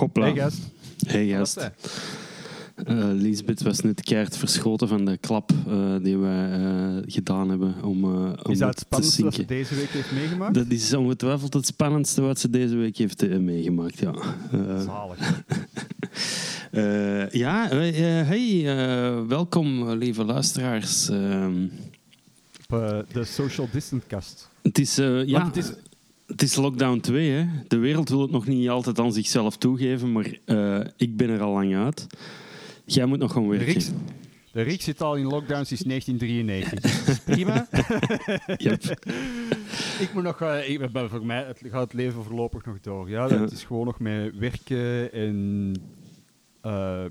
Hopla. Hey gast. Hey gast. Eh, Lisbeth was net keihard verschoten van de klap eh, die wij eh, gedaan hebben om, eh, om Is dat het spannendste wat ze deze week heeft meegemaakt? Dat is ongetwijfeld het spannendste wat ze deze week heeft meegemaakt, ja. Eh, Zalig. eh, ja, hey, eh, welkom lieve luisteraars. Ehm, Op de social distant kast. het is, eh, ja, het is, Het is lockdown 2, hè. De wereld wil het nog niet altijd aan zichzelf toegeven, maar eh, ik ben er al lang uit. Jij moet nog de, werken. De Riek zit al in lockdown sinds 1993. Dat is prima. Yep. ik moet nog... eh, ik, ben- voor mij het, gaat het leven voorlopig nog door. Ja, Ja. Het is gewoon nog met werken en... eh,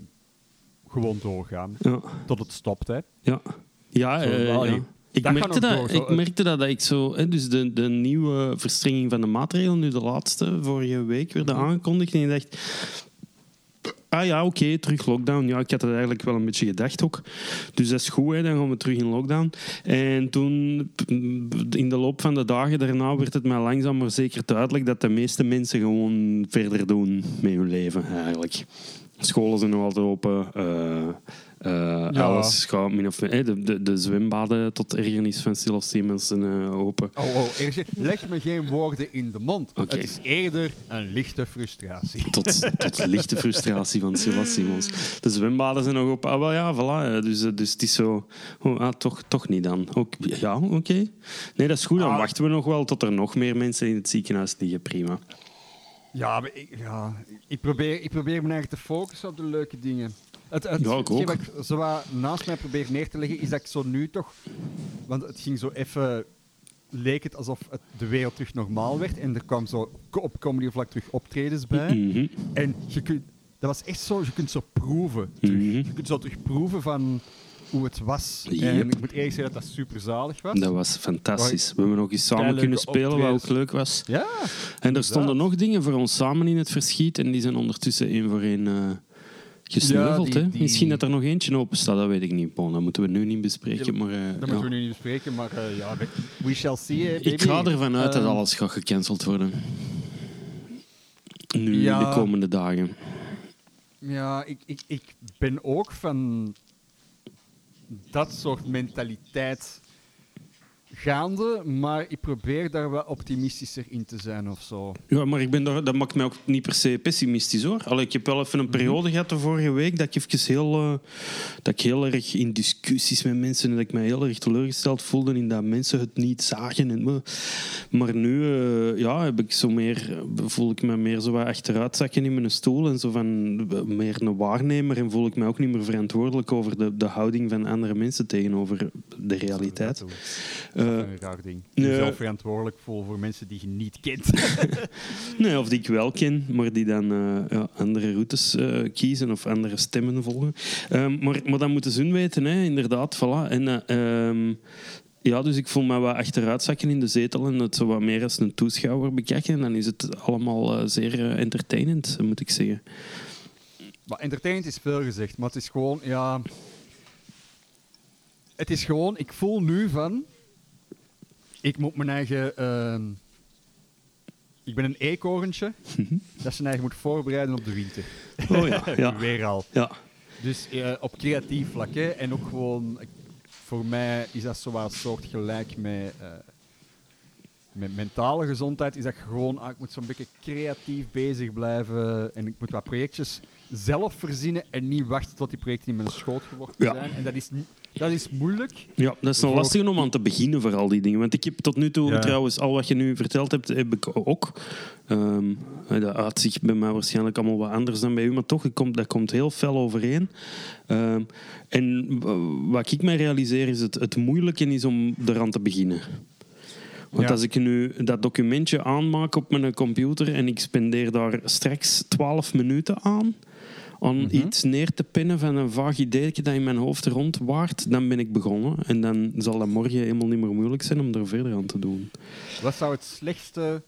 gewoon doorgaan. Ja, Tot het stopt, hè. ja. ja, Zo, eh, ja. Je- Ik, dat merkte dat, door, ik merkte dat, dat ik zo... Hè, dus de, de nieuwe verstrenging van de maatregelen, nu de laatste, vorige week, werden Mhm. aangekondigd. En ik dacht... Ah ja, oké, terug lockdown. Ja, ik had het eigenlijk wel een beetje gedacht ook. Dus dat is goed, hè, dan gaan we terug in lockdown. En toen, in de loop van de dagen daarna, werd het mij langzaam maar zeker duidelijk dat de meeste mensen gewoon verder doen met hun leven, eigenlijk. Scholen zijn nog altijd open. eh, Ja. Alles gaat min of meer... De, de, de zwembaden tot ergernis van Silas Siemens eh, open. Oh, oh, leg me geen woorden in de mond. Oké. Het is eerder een lichte frustratie. Tot, tot lichte frustratie van Silas Simons. De zwembaden zijn nog op. Ah, wel ja, voilà. eh, Dus, eh, dus het is zo. Oh, ah, toch, toch niet dan. Ook, ja, oké. Nee, dat is goed. Dan Ah. wachten we nog wel tot er nog meer mensen in het ziekenhuis liggen. Prima. Ja, maar ik, ja ik, probeer, ik probeer me eigenlijk te focussen op de leuke dingen. Het, het, Ja, ik ook. wat ik zo wat naast mij probeer neer te leggen, is dat ik zo nu toch... Want het ging zo even... Leek het alsof het de wereld terug normaal werd. En er kwam zo op comedy vlak terug optredens bij. Mhm. En je kunt, dat was echt zo, je kunt zo proeven. Terug. Mhm. Je kunt zo terug proeven van hoe het was. Yep. En ik moet eerlijk zeggen dat dat super zalig was. Dat was fantastisch. We hebben nog eens samen kunnen spelen, wat ook leuk was. Ja, En er stonden nog dingen voor ons samen in het verschiet. En die zijn ondertussen één voor één eh, gesneuveld. Ja, die- hè. die- Misschien dat er nog eentje open staat, dat weet ik niet. Bon, dat moeten we nu niet bespreken. Maar, eh, dat ja. moeten we nu niet bespreken, maar eh, ja, we, shall see. hè, Ik ga ervan uit dat Ehm, alles gaat gecanceld worden. Nu, Ja. de komende dagen. Ja, ik, ik, ik ben ook van dat soort mentaliteit gaande, maar ik probeer daar wel optimistischer in te zijn of zo. Ja, maar ik ben daar, dat maakt mij ook niet per se pessimistisch hoor. Allee, ik heb wel even een periode gehad de vorige week dat ik even heel, eh, dat ik heel erg in discussies met mensen en dat ik mij heel erg teleurgesteld voelde in dat mensen het niet zagen. En, maar nu eh, ja, heb ik zo meer, voel ik me meer zo wat achteruit zakken in mijn stoel en zo van meer een waarnemer en voel ik me ook niet meer verantwoordelijk over de, de houding van andere mensen tegenover de realiteit. Dat is een raar ding. nee. Jezelf verantwoordelijk voelen voor mensen die je niet kent. Nee, of die ik wel ken, maar die dan eh, ja, andere routes eh, kiezen of andere stemmen volgen. Ehm, maar, maar dat moeten ze hun weten, hè, inderdaad. Voilà. En, eh, ehm, ja, dus ik voel me wat achteruitzakken in de zetel en het zo wat meer als een toeschouwer bekijken. En dan is het allemaal zeer entertainend, moet ik zeggen. maar entertainend is veel gezegd, maar het is gewoon, ja... Het is gewoon, ik voel nu van... Ik moet mijn eigen... ehm, ik ben een eekhoorntje dat zijn eigen moet voorbereiden op de winter. Oh ja, ja. Weer al. ja. Dus eh, op creatief vlak, hè, en ook gewoon... voor mij is dat zo wat soortgelijk met... eh, met mentale gezondheid is dat gewoon, ah, ik moet zo'n beetje creatief bezig blijven en ik moet wat projectjes zelf verzinnen en niet wachten tot die projecten in mijn schoot geworpen Ja. zijn. En dat is, ni- dat is moeilijk. Ja, dat is nog lastig om aan te beginnen voor al die dingen. Want ik heb tot nu toe, Ja. trouwens, al wat je nu verteld hebt, heb ik ook. Ehm, dat uitzicht bij mij waarschijnlijk allemaal wat anders dan bij u, maar toch, dat komt, dat komt heel fel overeen. Ehm, en wat ik mij realiseer is het, het moeilijke is om eraan te beginnen. Want Ja. als ik nu dat documentje aanmaak op mijn computer en ik spendeer daar straks 12 minuten aan, om Mhm. iets neer te pinnen van een vaag idee dat in mijn hoofd rondwaart, dan ben ik begonnen. En dan zal dat morgen helemaal niet meer moeilijk zijn om er verder aan te doen. Wat zou het slechtste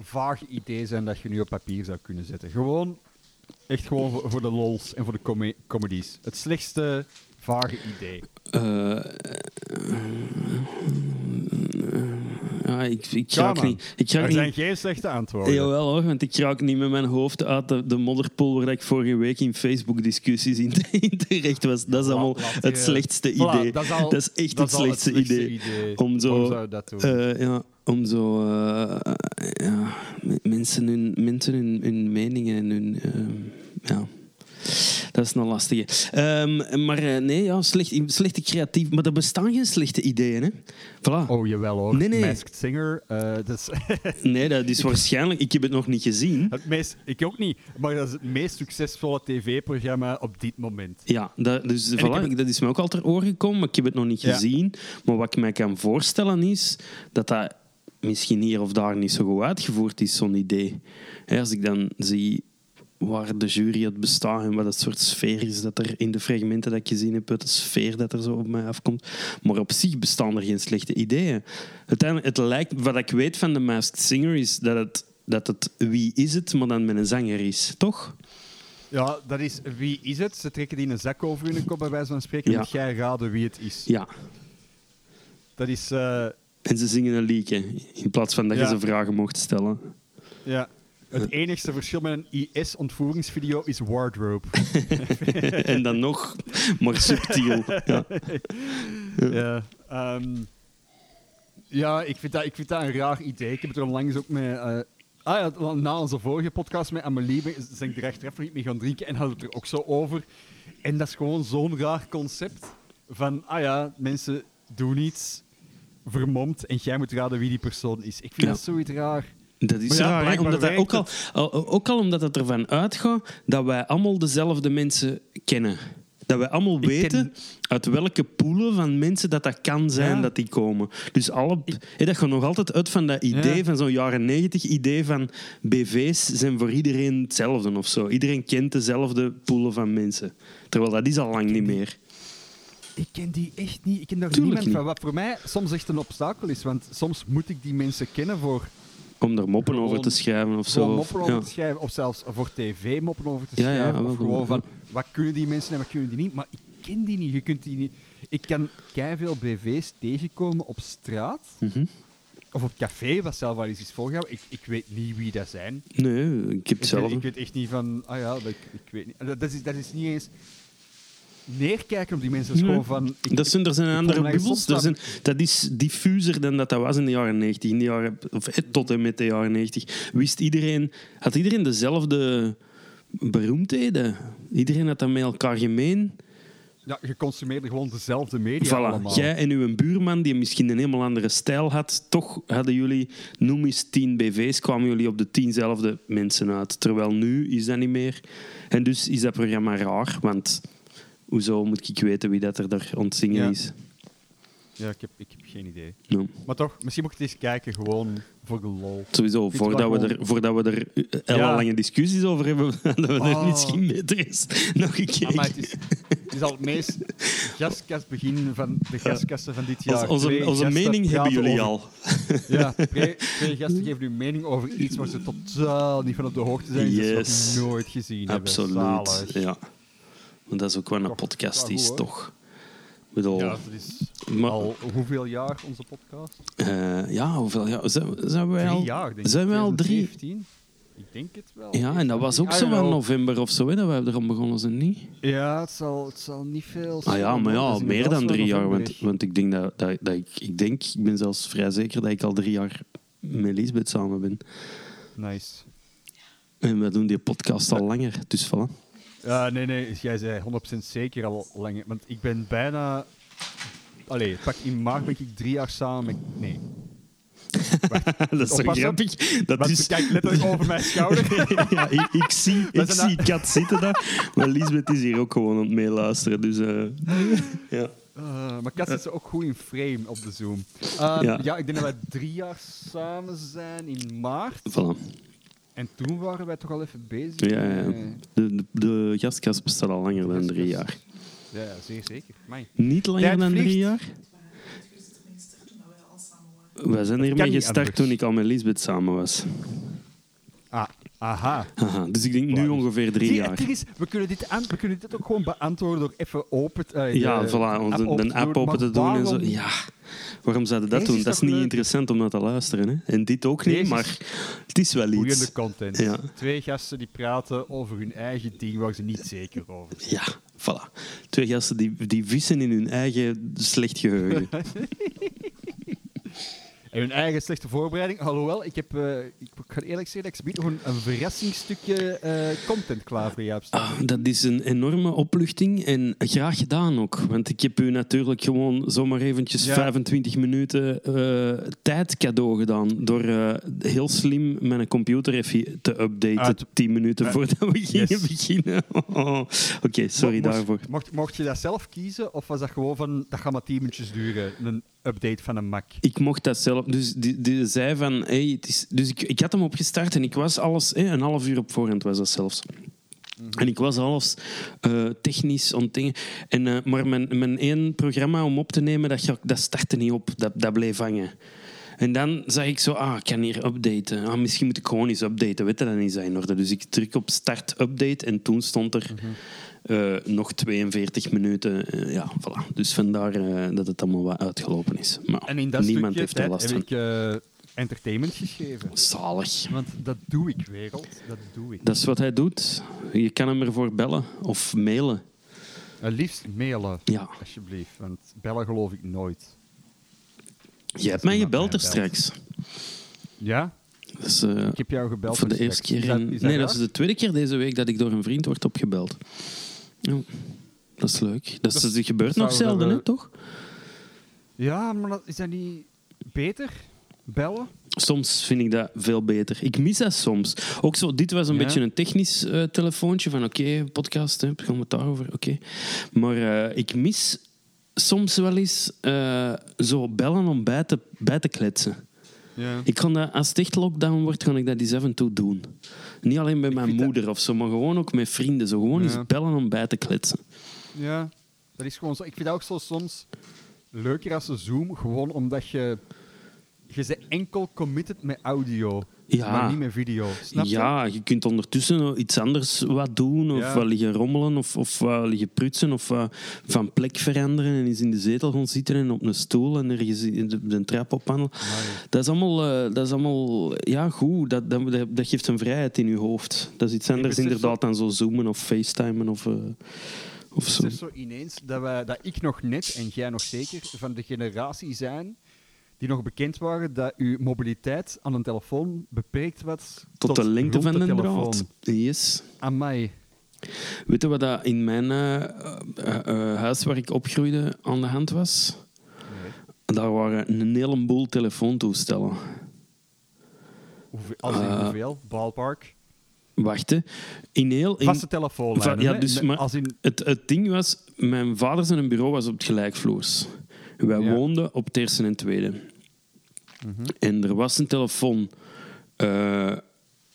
vage idee zijn dat je nu op papier zou kunnen zetten? Gewoon, echt gewoon voor, de lols en voor de come- comedies. Het slechtste vage idee. Eh, Ja, ik, ik raak man. niet... Ik raak Er niet zijn geen slechte antwoorden. Jawel hoor, want ik raak niet met mijn hoofd uit de, de modderpoel waar ik vorige week in Facebook-discussies in, in terecht was. Dat is allemaal laat het je- slechtste Voilà, idee. dat, is al- Dat is echt dat het slechtste idee. Om zo- dat doen? Eh, ja, om zo eh, ja, mensen, hun, mensen hun, hun meningen en hun. ja. Dat is een lastige. Ehm, maar eh, nee, ja, slecht, slechte creatief. Maar er bestaan geen slechte ideeën. Hè? Voilà. oh, jawel hoor. Nee, nee. Masked Singer. dat is Nee, dat is waarschijnlijk. Ik heb het nog niet gezien. het meest, ik ook niet, maar dat is het meest succesvolle tv-programma op dit moment. Ja, dat, dus ik voilà, heb dat is me ook al ter oren gekomen, maar ik heb het nog niet Ja. gezien. Maar wat ik mij kan voorstellen is dat dat misschien hier of daar niet zo goed uitgevoerd is, zo'n idee. Hè, als ik dan zie waar de jury het bestaat en wat het soort sfeer is dat er in de fragmenten dat ik gezien heb, de sfeer dat er zo op mij afkomt. Maar op zich bestaan er geen slechte ideeën. Uiteindelijk, het lijkt, wat ik weet van The Masked Singer is dat het, dat het wie is het, maar dan met een zanger is, toch? Ja, dat is wie is het? Ze trekken die in een zak over hun kop, bij wijze van spreken. Ja. Moet jij raden wie het is? Ja. Dat is. eh, En ze zingen een liedje, in plaats van dat je ze vragen mocht stellen. ja. Het enigste verschil met een IS-ontvoeringsvideo is wardrobe. en dan nog, maar subtiel. Ja. Ja, ehm, ja ik, vind dat, ik vind dat een raar idee. Ik heb het er onlangs ook met... eh, ah ja, na onze vorige podcast met Amelie zijn ik er achteraf nog niet mee gaan drinken en hadden we het er ook zo over. En dat is gewoon zo'n raar concept van, ah ja, mensen doen iets, vermomd, en jij moet raden wie die persoon is. Ik vind Ja. dat zoiets raar. Dat is ja, raar, Omdat dat ook, al, ook al omdat het ervan uitgaat dat wij allemaal dezelfde mensen kennen. Dat wij allemaal weten uit welke poelen van mensen dat dat kan zijn Ja. dat die komen. Dus alle, hè, dat gaat nog altijd uit van dat idee, Ja. van zo'n jaren negentig idee van BV's zijn voor iedereen hetzelfde of zo. Iedereen kent dezelfde poelen van mensen. Terwijl dat is al lang niet meer. Ik ken die echt niet. Ik ken daar Tuurlijk niemand niet. van. Wat voor mij soms echt een obstakel is. Want soms moet ik die mensen kennen voor Om er moppen over te schrijven of zo. moppen over ja. te schrijven, of zelfs voor tv moppen over te schrijven. of gewoon van, wat kunnen die mensen en wat kunnen die niet. Maar ik ken die niet. Je kunt die niet. Ik kan veel BV's tegenkomen op straat Mhm. of op café, wat zelf wel eens is voorgehouden. Ik, ik weet niet wie dat zijn. Nee, ik heb Ik, het zelf. weet- ik weet echt niet van, ah ja, ik, ik weet niet. Dat is, dat is niet eens neerkijken op die mensen. Dat is gewoon van... ik- Dat zijn, er zijn andere bubbels. Er zijn, dat is diffuser dan dat dat was in de jaren 90. In de jaren, of eh, tot en met de jaren 90. Wist iedereen, had iedereen dezelfde beroemdheden? Iedereen had dat met elkaar gemeen. ja, je consumeerde gewoon dezelfde media Voilà. allemaal. Jij en uw buurman, die misschien een helemaal andere stijl had, toch hadden jullie, noem eens tien BV's, kwamen jullie op de tienzelfde mensen uit. Terwijl nu is dat niet meer. En dus is dat programma raar, want hoezo moet ik weten wie dat er daar ontzingen Ja. is? Ja, ik heb, ik heb geen idee. Maar toch, misschien moet ik het eens kijken, gewoon voor de lol. Sowieso, voordat we, er, voordat we er eh, Ja. ellenlange discussies over hebben, hadden we er Oh. misschien beter eens nog. Ah, maar het, is, het is al het meest gastkastbegin van de gastkasten van dit jaar. Onze, onze, mening hebben jullie over- al. Ja, twee, twee gasten geven nu mening over iets waar ze totaal niet van op de hoogte zijn. Die Yes. ze nog nooit gezien Absoluut. hebben. Zalig. Ja. Want dat is ook wat een podcast toch is, toch? Ik bedoel, Ja, dat is maar, al hoeveel jaar onze podcast? eh, ja, hoeveel jaar? Zijn, zijn wij Drie al, jaar, denk ik. zijn wij al drie? 2017? Ik denk het wel. Ja, en dat was ook zo know. november of zo, hè, dat wij erom begonnen zijn, niet? Ja, het zal, het zal niet veel Ah ja, zijn, maar ja, is meer dan wel drie jaar. Want, want ik denk dat, dat, dat ik, ik denk, ik ben zelfs vrij zeker dat ik al drie jaar met Lisbeth samen ben. Nice. En we doen die podcast al langer, dus voilà. Ja, nee, nee, jij zei 100% zeker al langer. Want ik ben bijna. Allee, pak in maart ben ik drie jaar samen met. Nee. dat is zo grappig. Dat Want is... kijk letterlijk over mijn schouder. ja, ik, ik zie, ik zie Kat zitten daar, maar Lisbeth is hier ook gewoon aan het meeluisteren. Dus eh, ja. Eh, maar Kat zit ze ook goed in frame op de Zoom. Eh, Ja. ja. ik denk dat wij drie jaar samen zijn in maart. Voilà. En toen waren wij toch al even bezig. Ja, met- De, de, de gastkast bestaat al langer dan drie jaar. Ja, ja, zeer zeker. Amai. Niet langer Tijd dan drie vliegt. jaar? Wij zijn hiermee gestart toen ik al met Lisbeth samen was. Ah, Aha. Dus ik denk nu ongeveer drie Zie, jaar. Het ding is, we kunnen, dit aan, we kunnen dit ook gewoon beantwoorden door even open, eh, Ja, de voilà, om app de, open de te app open te doen en zo. Ja, waarom zouden dat Deze doen? Dat is niet leuk? interessant om naar te luisteren. Hè? En dit ook niet, Deze maar het is wel iets. Boeiende content. Ja. Twee gasten die praten over hun eigen ding waar ze niet zeker over zijn. Ja, voilà. Twee gasten die, die vissen in hun eigen slecht geheugen. En hun eigen slechte voorbereiding. Alhoewel, ik, heb, eh, ik, ik ga eerlijk zeggen, dat ik nog een, een verrassingsstukje eh, content klaar voor je heb staan. Ah, dat is een enorme opluchting en graag gedaan ook. Want ik heb u natuurlijk gewoon zomaar eventjes Ja. 25 minuten eh, tijd cadeau gedaan. Door heel slim mijn computer even te updaten. Uit- 10 minuten voordat we gingen yes. beginnen. Oh, Oké, sorry Mocht- daarvoor. Mocht, mocht je dat zelf kiezen, of was dat gewoon van, dat gaat maar 10 minuutjes duren, een update van een Mac? Ik mocht dat zelf. Dus die, die zei van. Hey, het is, dus ik, ik had hem opgestart en ik was alles. Hey, een half uur op voorhand was dat zelfs. En ik was alles eh, technisch aan het dingen. En, eh, maar mijn, mijn één programma om op te nemen, dat, dat startte niet op. Dat, dat bleef hangen. En dan zag ik zo, ah, ik kan hier updaten. Ah, misschien moet ik gewoon eens updaten. Weet je, dat in orde. Dus ik druk op start update en toen stond er eh, nog 42 minuten. Eh, ja, voilà. Dus vandaar eh, dat het allemaal wat uitgelopen is. Maar En in dat niemand heeft er last heb van. ik entertainment gegeven. Zalig. Want dat doe ik, wereld. Dat doe ik. Dat is wat hij doet. Je kan hem ervoor bellen of mailen. Het liefst mailen, Ja. alsjeblieft. Want bellen geloof ik nooit. Je hebt mij gebeld er straks. Ja? Eh, Ik heb jou gebeld. voor de er eerste keer. In- nee, dat is de tweede keer deze week dat ik door een vriend word opgebeld. Ja, dat is leuk. Dat, is, Dat gebeurt nog zelden, hè, toch? Ja, maar dat, is dat niet beter? Bellen? Soms vind ik dat veel beter. Ik mis dat soms. Ook zo, dit was een Ja? beetje een technisch eh, telefoontje van oké, podcast, hè, gaan we het daarover? Oké. Maar eh, ik mis soms wel eens eh, zo bellen om bij te, bij te kletsen. Ja. Ik kan dat, als het echt lockdown wordt, ga ik dat eens af en toe doen. Niet alleen bij mijn dat- moeder of zo, maar gewoon ook met vrienden. Zo gewoon Ja. eens bellen om bij te kletsen. Ja, dat is gewoon zo. Ik vind dat ook zo soms leuker als een Zoom, gewoon omdat je... Je bent enkel committed met audio, Ja. maar niet met video. Snap je? Ja, je kunt ondertussen iets anders wat doen, of Ja. liggen rommelen, of, of liggen prutsen, of van plek veranderen en eens in de zetel gaan zitten en op een stoel en ergens in de, de trap ophandelen. Dat is allemaal, eh, dat is allemaal ja, goed. Dat, dat, dat, geeft een vrijheid in je hoofd. Dat is iets anders inderdaad dan zo zoomen of facetimen of, eh, of zo. Het is zo ineens dat, wij, dat ik nog net, en jij nog zeker, van de generatie zijn die nog bekend waren dat uw mobiliteit aan een telefoon beperkt was Tot, de lengte van de telefoon. draad. Yes. Amai. Weet je wat dat in mijn eh, eh, eh, huis waar ik opgroeide aan de hand was? Daar waren een heleboel telefoontoestellen. Hoeveel, als in hoeveel? Ballpark? Wacht, hè. In heel... In, Vaste telefoonlijnen, Va- ja, dus maar- Als in... het, het ding was, mijn vader zijn bureau was op het gelijkvloers. Wij Ja. woonden op het eerste en tweede. En er was een telefoon eh,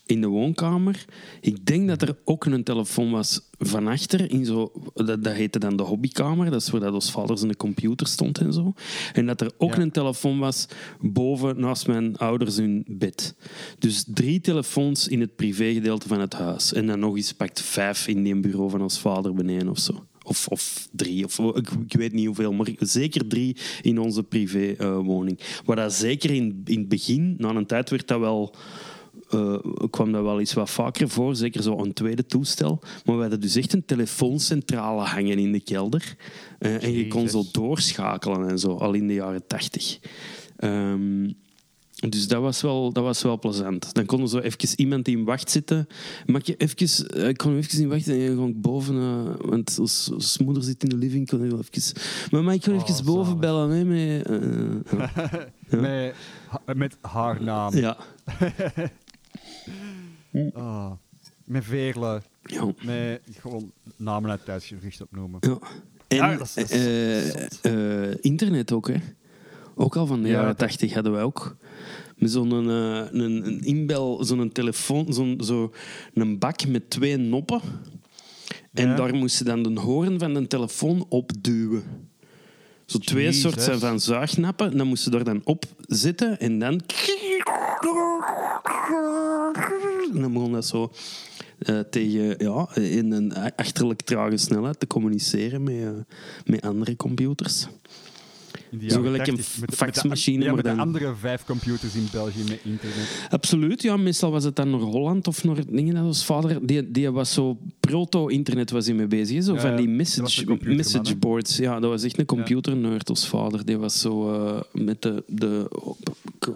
in de woonkamer. Ik denk dat er ook een telefoon was van achter. In zo, dat, dat heette dan de hobbykamer. Dat is waar dat ons vader zijn computer stond en zo. En dat er ook Ja. een telefoon was boven naast mijn ouders hun bed. Dus drie telefoons in het privégedeelte van het huis. En dan nog eens pakt vijf in die bureau van ons vader beneden of zo. Of, of drie, of, ik, ik weet niet hoeveel, maar zeker drie in onze privéwoning. Waar dat zeker in, in het begin, na een tijd, werd dat wel, eh, kwam dat wel iets wat vaker voor. Zeker zo een tweede toestel. Maar we hadden dus echt een telefooncentrale hangen in de kelder. Eh, en je kon zo doorschakelen en zo, al in de jaren tachtig. Ehm, dus dat was, wel, dat was wel plezant. Dan konden zo even iemand in wacht zitten. Mag je even, eh, ik kon even in wacht en dan gewoon ik boven. eh, want als, als moeder zit in de living, kon ik wel even. Maar ik gewoon Oh, even boven zalig. bellen? Hè, met, eh, ja. Met, ha- met haar naam. ja. Ah. met Veerle. ja. Met gewoon namen uit tijdsgericht opnoemen. ja. En Ja, dat is- dat is zot. internet ook, hè? Ook al van de Ja, jaren tachtig hadden wij ook. Met zo'n eh, een, een inbel, zo'n telefoon, zo'n zo een bak met twee noppen. En Ja. daar moest je dan de horen van de telefoon opduwen. Zo twee Jezus. soorten van zuignappen. En dan moest je daar dan op zitten en dan... En dan begon dat zo eh, tegen, ja, in een achterlijk trage snelheid te communiceren met, eh, met andere computers. Zo gelijk een 80, met de- faxmachine, ja, met de andere vijf computers in België met internet. Absoluut, ja. Meestal was het dan naar Holland of naar dingen. Dat was vader, die, die was zo proto-internet was hij mee bezig. Zo Ja, van die message, message boards. Ja, dat was echt een computernerd als vader. Die was zo eh, met de, de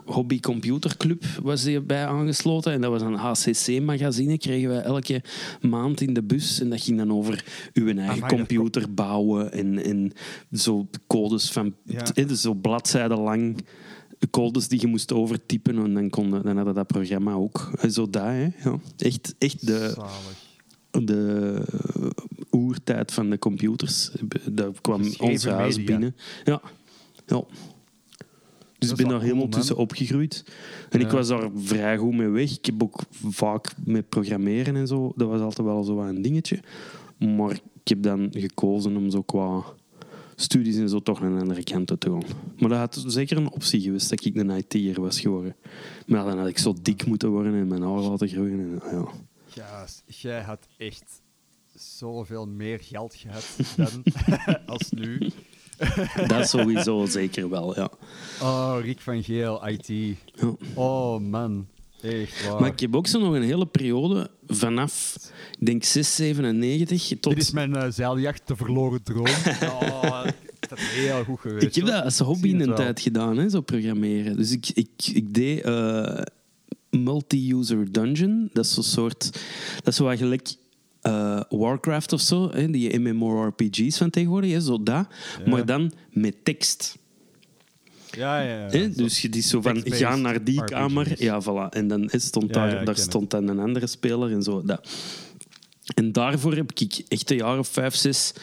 hobby computerclub was bij aangesloten. En dat was een HCC-magazine. Kregen wij elke maand in de bus. En dat ging dan over uw eigen Amai, dat computer bouwen. En, en zo codes van... Ja. dus zo bladzijden lang codes die je moest overtypen en dan, kon, dan hadden dat programma ook. Zo dat, hè. Ja. Echt, echt de, Zalig. de oertijd van de computers. Dat kwam Geschreven ons huis binnen. Ja. ja. Dus ik ben daar helemaal cool, tussen opgegroeid. En ik was daar vrij goed mee weg. Ik heb ook vaak met programmeren en zo. Dat was altijd wel zo wat een dingetje. Maar ik heb dan gekozen om zo qua studies en zo toch naar een andere kant te gaan. Maar dat had zeker een optie geweest dat ik een IT'er was geworden. Maar dan had ik zo dik moeten worden en mijn haar laten groeien. En, ja. Jij had echt zoveel meer geld gehad dan als nu. Dat sowieso zeker wel, ja. Oh, Rick van Geel, IT. ja. Oh man, echt waar. Maar ik heb ook zo nog een hele periode vanaf, ik denk 6, 97 tot... Dit is mijn eh, zeiljacht, de verloren droom. oh, dat is heel goed geweest. Ik heb hoor. dat als hobby het een tijd gedaan, hè, zo programmeren. Dus ik, ik, ik deed eh, multi-user dungeon. Dat is zo'n soort... Dat is zo eigenlijk eh, Warcraft of zo, hè, die MMORPG's van tegenwoordig, hè, zo dat. Ja. Maar dan met tekst. Ja, ja, ja. Dus je die zo van, ga naar die RPG's. kamer. Ja, voilà. En dan hè, stond Ja, daar, ja, daar stond dan een andere speler en zo. Dat. En daarvoor heb ik echt een jaar of vijf, zes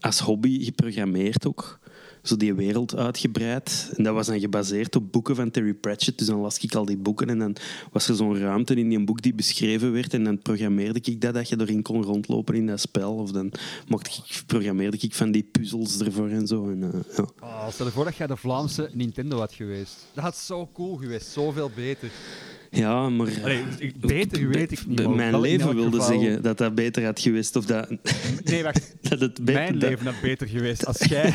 als hobby geprogrammeerd ook. Zo die wereld uitgebreid. En dat was dan gebaseerd op boeken van Terry Pratchett. Dus dan las ik al die boeken en dan was er zo'n ruimte in die boek die beschreven werd. En dan programmeerde ik dat, dat je erin kon rondlopen in dat spel. Of dan mocht ik, programmeerde ik van die puzzels ervoor en zo. En, eh, ja. Oh, stel je voor dat jij de Vlaamse Nintendo had geweest. Dat had zo cool geweest, zoveel beter. Ja, maar... Allee, ik- beter weet ik niet, Mijn leven wilde geval- zeggen dat dat beter had geweest. Of dat, Nee, wacht. dat het beter... Mijn leven had beter geweest als jij,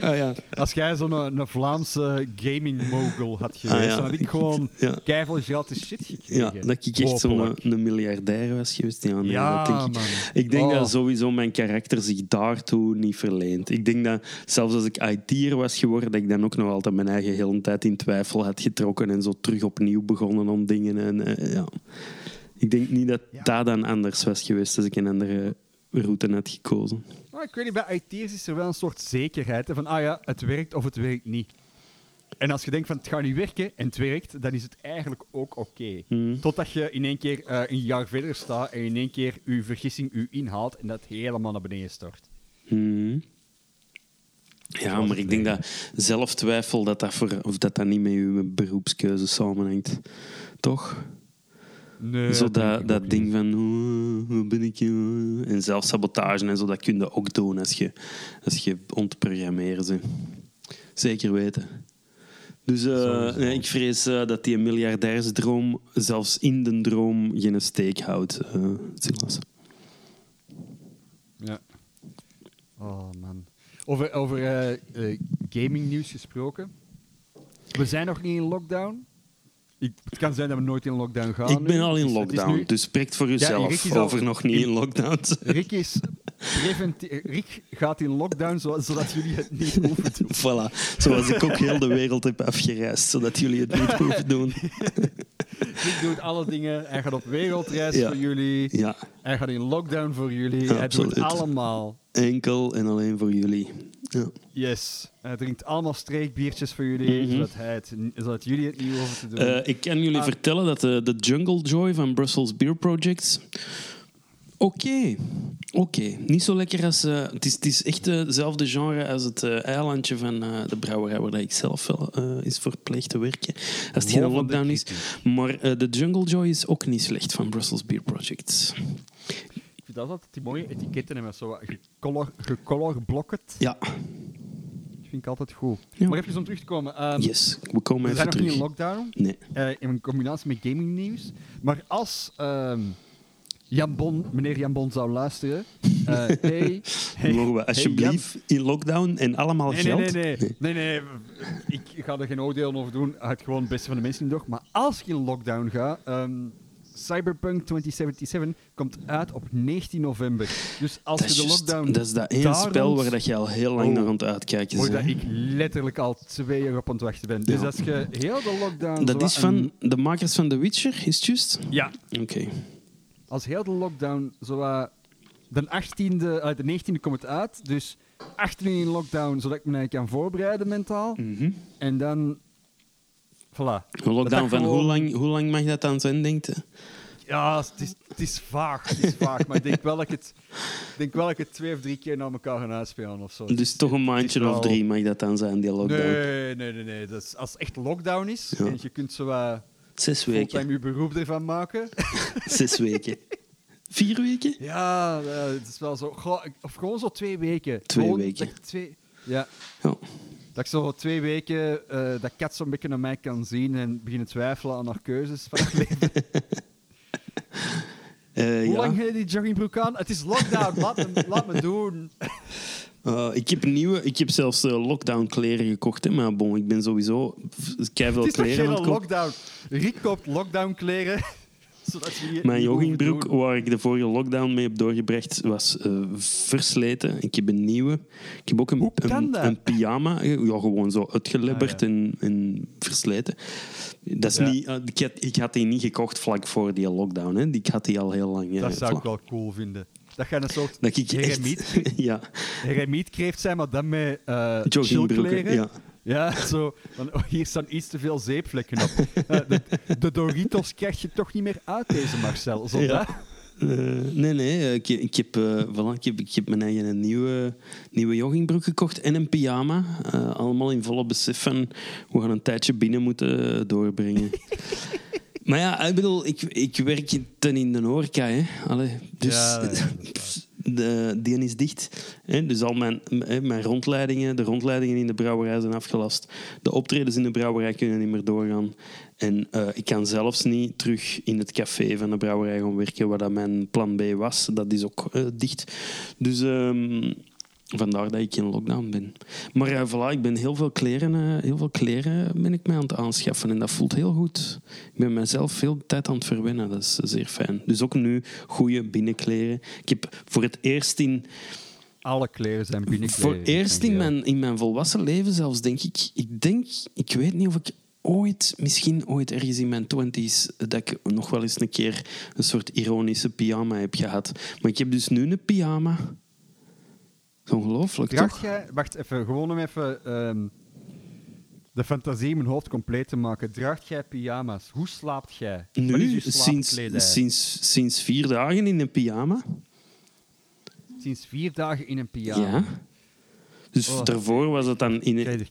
Ah, ja. als jij zo'n een Vlaamse gaming mogul had geweest. Ah, ja. Dan had ik gewoon Ja. keiveel gratis shit gekregen. ja, dat ik echt zo'n Hopelijk. een miljardair was geweest. Ja, nee, Ja, dat denk ik. man. Ik denk Oh. dat sowieso mijn karakter zich daartoe niet verleent. Ik denk dat zelfs als ik IT'er was geworden, dat ik dan ook nog altijd mijn eigen hele tijd in twijfel had getrokken en zo terug opnieuw begonnen om dingen. En, eh, ja. Ik denk niet dat Ja. dat dan anders was geweest als ik een andere route had gekozen. Maar ik weet niet, bij IT'ers is er wel een soort zekerheid. Hè, van, ah ja, het werkt of het werkt niet. En als je denkt van, het gaat niet werken en het werkt, dan is het eigenlijk ook oké. Hmm. Totdat je in één keer eh, een jaar verder staat en in één keer je vergissing u inhaalt en dat helemaal naar beneden stort. Mhm. Ja, maar ik denk dat zelftwijfel dat dat, voor, of dat, dat niet met je beroepskeuze samenhangt. Toch? Nee, zo dat, dat niet. ding van, oh, hoe ben ik... eh, En zelfsabotage en zo, dat kun je ook doen als je, als je ontprogrammeren bent. Zeker weten. Dus eh, nee, ik vrees eh, dat die miljardairsdroom zelfs in de droom geen steek houdt, eh Silas. Ja. Oh man. Over, over eh, eh, gaming nieuws gesproken. We zijn nog niet in lockdown. Ik, het kan zijn dat we nooit in lockdown gaan. ik ben nu. al in Dus lockdown, nu- dus spreekt voor uzelf is al over nog niet in lockdown. Rick, is Rick gaat in lockdown zo- zodat jullie het niet hoeven te doen. Voilà, zoals ik ook heel de wereld heb afgereisd, zodat jullie het niet hoeven doen. Rick doet alle dingen. Hij gaat op wereldreis Ja. voor jullie. Ja, Hij gaat in lockdown voor jullie. Ja, hij doet het allemaal. Enkel en alleen voor jullie. Ja. Yes. Hij drinkt allemaal streekbiertjes voor jullie, Mhm. zodat, hij het, zodat jullie het niet hoeven te doen. Eh, ik kan jullie Ah. vertellen dat de, de Jungle Joy van Brussels Beer Projects. Oké, oké. Niet zo lekker als. eh, het, is, het is echt eh, hetzelfde genre als het eh, eilandje van eh, de brouwerij waar ik zelf wel eh, is verplicht te werken. Als het geen lockdown is. Maar eh, de Jungle Joy is ook niet slecht van Brussels Beer Projects. Vind dat altijd die mooie etiketten hebben, zo gecolor, blocket. Ja, vind ik altijd goed. Ja. Maar even om terug te komen. ehm, Yes, we komen we zijn even nog niet in terug. lockdown. Nee. eh, in combinatie met gaming nieuws. Maar als ehm, Jan Bon, meneer Jan Bon zou luisteren. hey, hey, Mogen we hey, alsjeblieft in lockdown en allemaal Nee, nee, geld? nee, nee, nee, nee. Ik ga er geen oordeel over doen. Het gewoon het beste van de mensen in. Maar als je in lockdown gaat, ehm, Cyberpunk 2077 komt uit op 19 november. Dus als Dat je de lockdown dat is dat één spel waar dat je al heel lang Oh. naar aan het uitkijken bent. ik letterlijk al twee jaar op aan het wachten ben. Dus Ja. als je heel de lockdown... Dat is van de makers van The Witcher, is het juist? Ja, Oké. als heel de lockdown zo de 18e, uit de 19e komt het uit. Dus 18e in lockdown, zodat ik me kan voorbereiden mentaal. Mhm. En dan... Voilà. Een lockdown dat van gewoon- hoe lang, hoe lang mag dat dan zijn, denkt je? Ja, het is, het is vaag. Het is vaag. maar ik denk wel dat ik het, denk wel dat ik het twee of drie keer naar elkaar ga uitspelen of zo. Dus toch een maandje wel- of drie mag dat dan zijn, die lockdown. Nee, nee, nee. nee. Dus als het echt lockdown is Ja. en je kunt zo wat Zes weken. je beroep ervan maken. Zes weken. Vier weken? Ja, eh, het is wel zo. Of gewoon zo twee weken. Twee Gewoon weken. Dat twee, ja, Ja. Dat ik zo twee weken eh, dat kat zo'n beetje naar mij kan zien en beginnen twijfelen aan haar keuzes van het leven. Eh, Hoe ja. lang heb je die joggingbroek aan? Het is lockdown, laat me, laat me doen. Eh, ik heb nieuwe, ik heb zelfs lockdown kleren gekocht, hè, maar bon, ik ben sowieso keiveel Het is kleren aan geen het lockdown? Riek koopt lockdown kleren. Je Mijn joggingbroek, waar ik de vorige lockdown mee heb doorgebracht, was eh, versleten. Ik heb een nieuwe. Ik heb ook een, Hoe kan een, dat? een pyjama. Ja, gewoon zo uitgelebberd Ah, ja. en, en versleten. Dat is Ja. niet, eh, ik, had, ik had die niet gekocht vlak voor die lockdown. Hè. Ik had die al heel lang. eh, Dat zou ik wel cool vinden. Dat gaat een soort Dat ik echt... heremiet, ja, heremietkreeft zijn, maar dan met eh joggingbroeken. chillkleren. Ja. Ja, zo. Van, oh, hier staan iets te veel zeepvlekken op. Eh, de, de Doritos krijg je toch niet meer uit, deze Marcel. Zo Ja. Eh, nee, nee. eh, Ik, ik, heb, voilà, ik, heb, ik heb mijn eigen een nieuwe, nieuwe joggingbroek gekocht en een pyjama. Allemaal in volle besef van we gaan een tijdje binnen moeten doorbrengen. maar ja, ik bedoel, ik, ik werk ten in de horeca. Hè. Allee, dus Ja, ja, de, die is dicht. Hè. Dus al mijn, mijn rondleidingen, de rondleidingen in de brouwerij zijn afgelast. De optredens in de brouwerij kunnen niet meer doorgaan. En eh, ik kan zelfs niet terug in het café van de brouwerij gaan werken, waar dat mijn plan B was. Dat is ook eh, dicht. Dus ehm, vandaar dat ik in lockdown ben. Maar ja, voilà, ik ben heel veel kleren, eh, heel veel kleren ben ik mij aan het aanschaffen. En dat voelt heel goed. Ik ben mezelf veel tijd aan het verwennen. Dat is zeer fijn. Dus ook nu goede binnenkleren. Ik heb voor het eerst in, Alle kleren zijn binnenkleren. voor eerst in mijn, in mijn volwassen leven zelfs, denk ik... Ik denk, ik weet niet of ik ooit, misschien ooit ergens in mijn twenties, dat ik nog wel eens een keer een soort ironische pyjama heb gehad. Maar ik heb dus nu een pyjama. Ongelooflijk, Draagt toch? jij, wacht even, gewoon om even ehm, de fantasie in mijn hoofd compleet te maken. Draagt jij pyjama's? Hoe slaapt jij? Nu, sinds, sinds, sinds vier dagen in een pyjama. Sinds vier dagen in een pyjama. Ja. Dus Oh. daarvoor was het dan in een,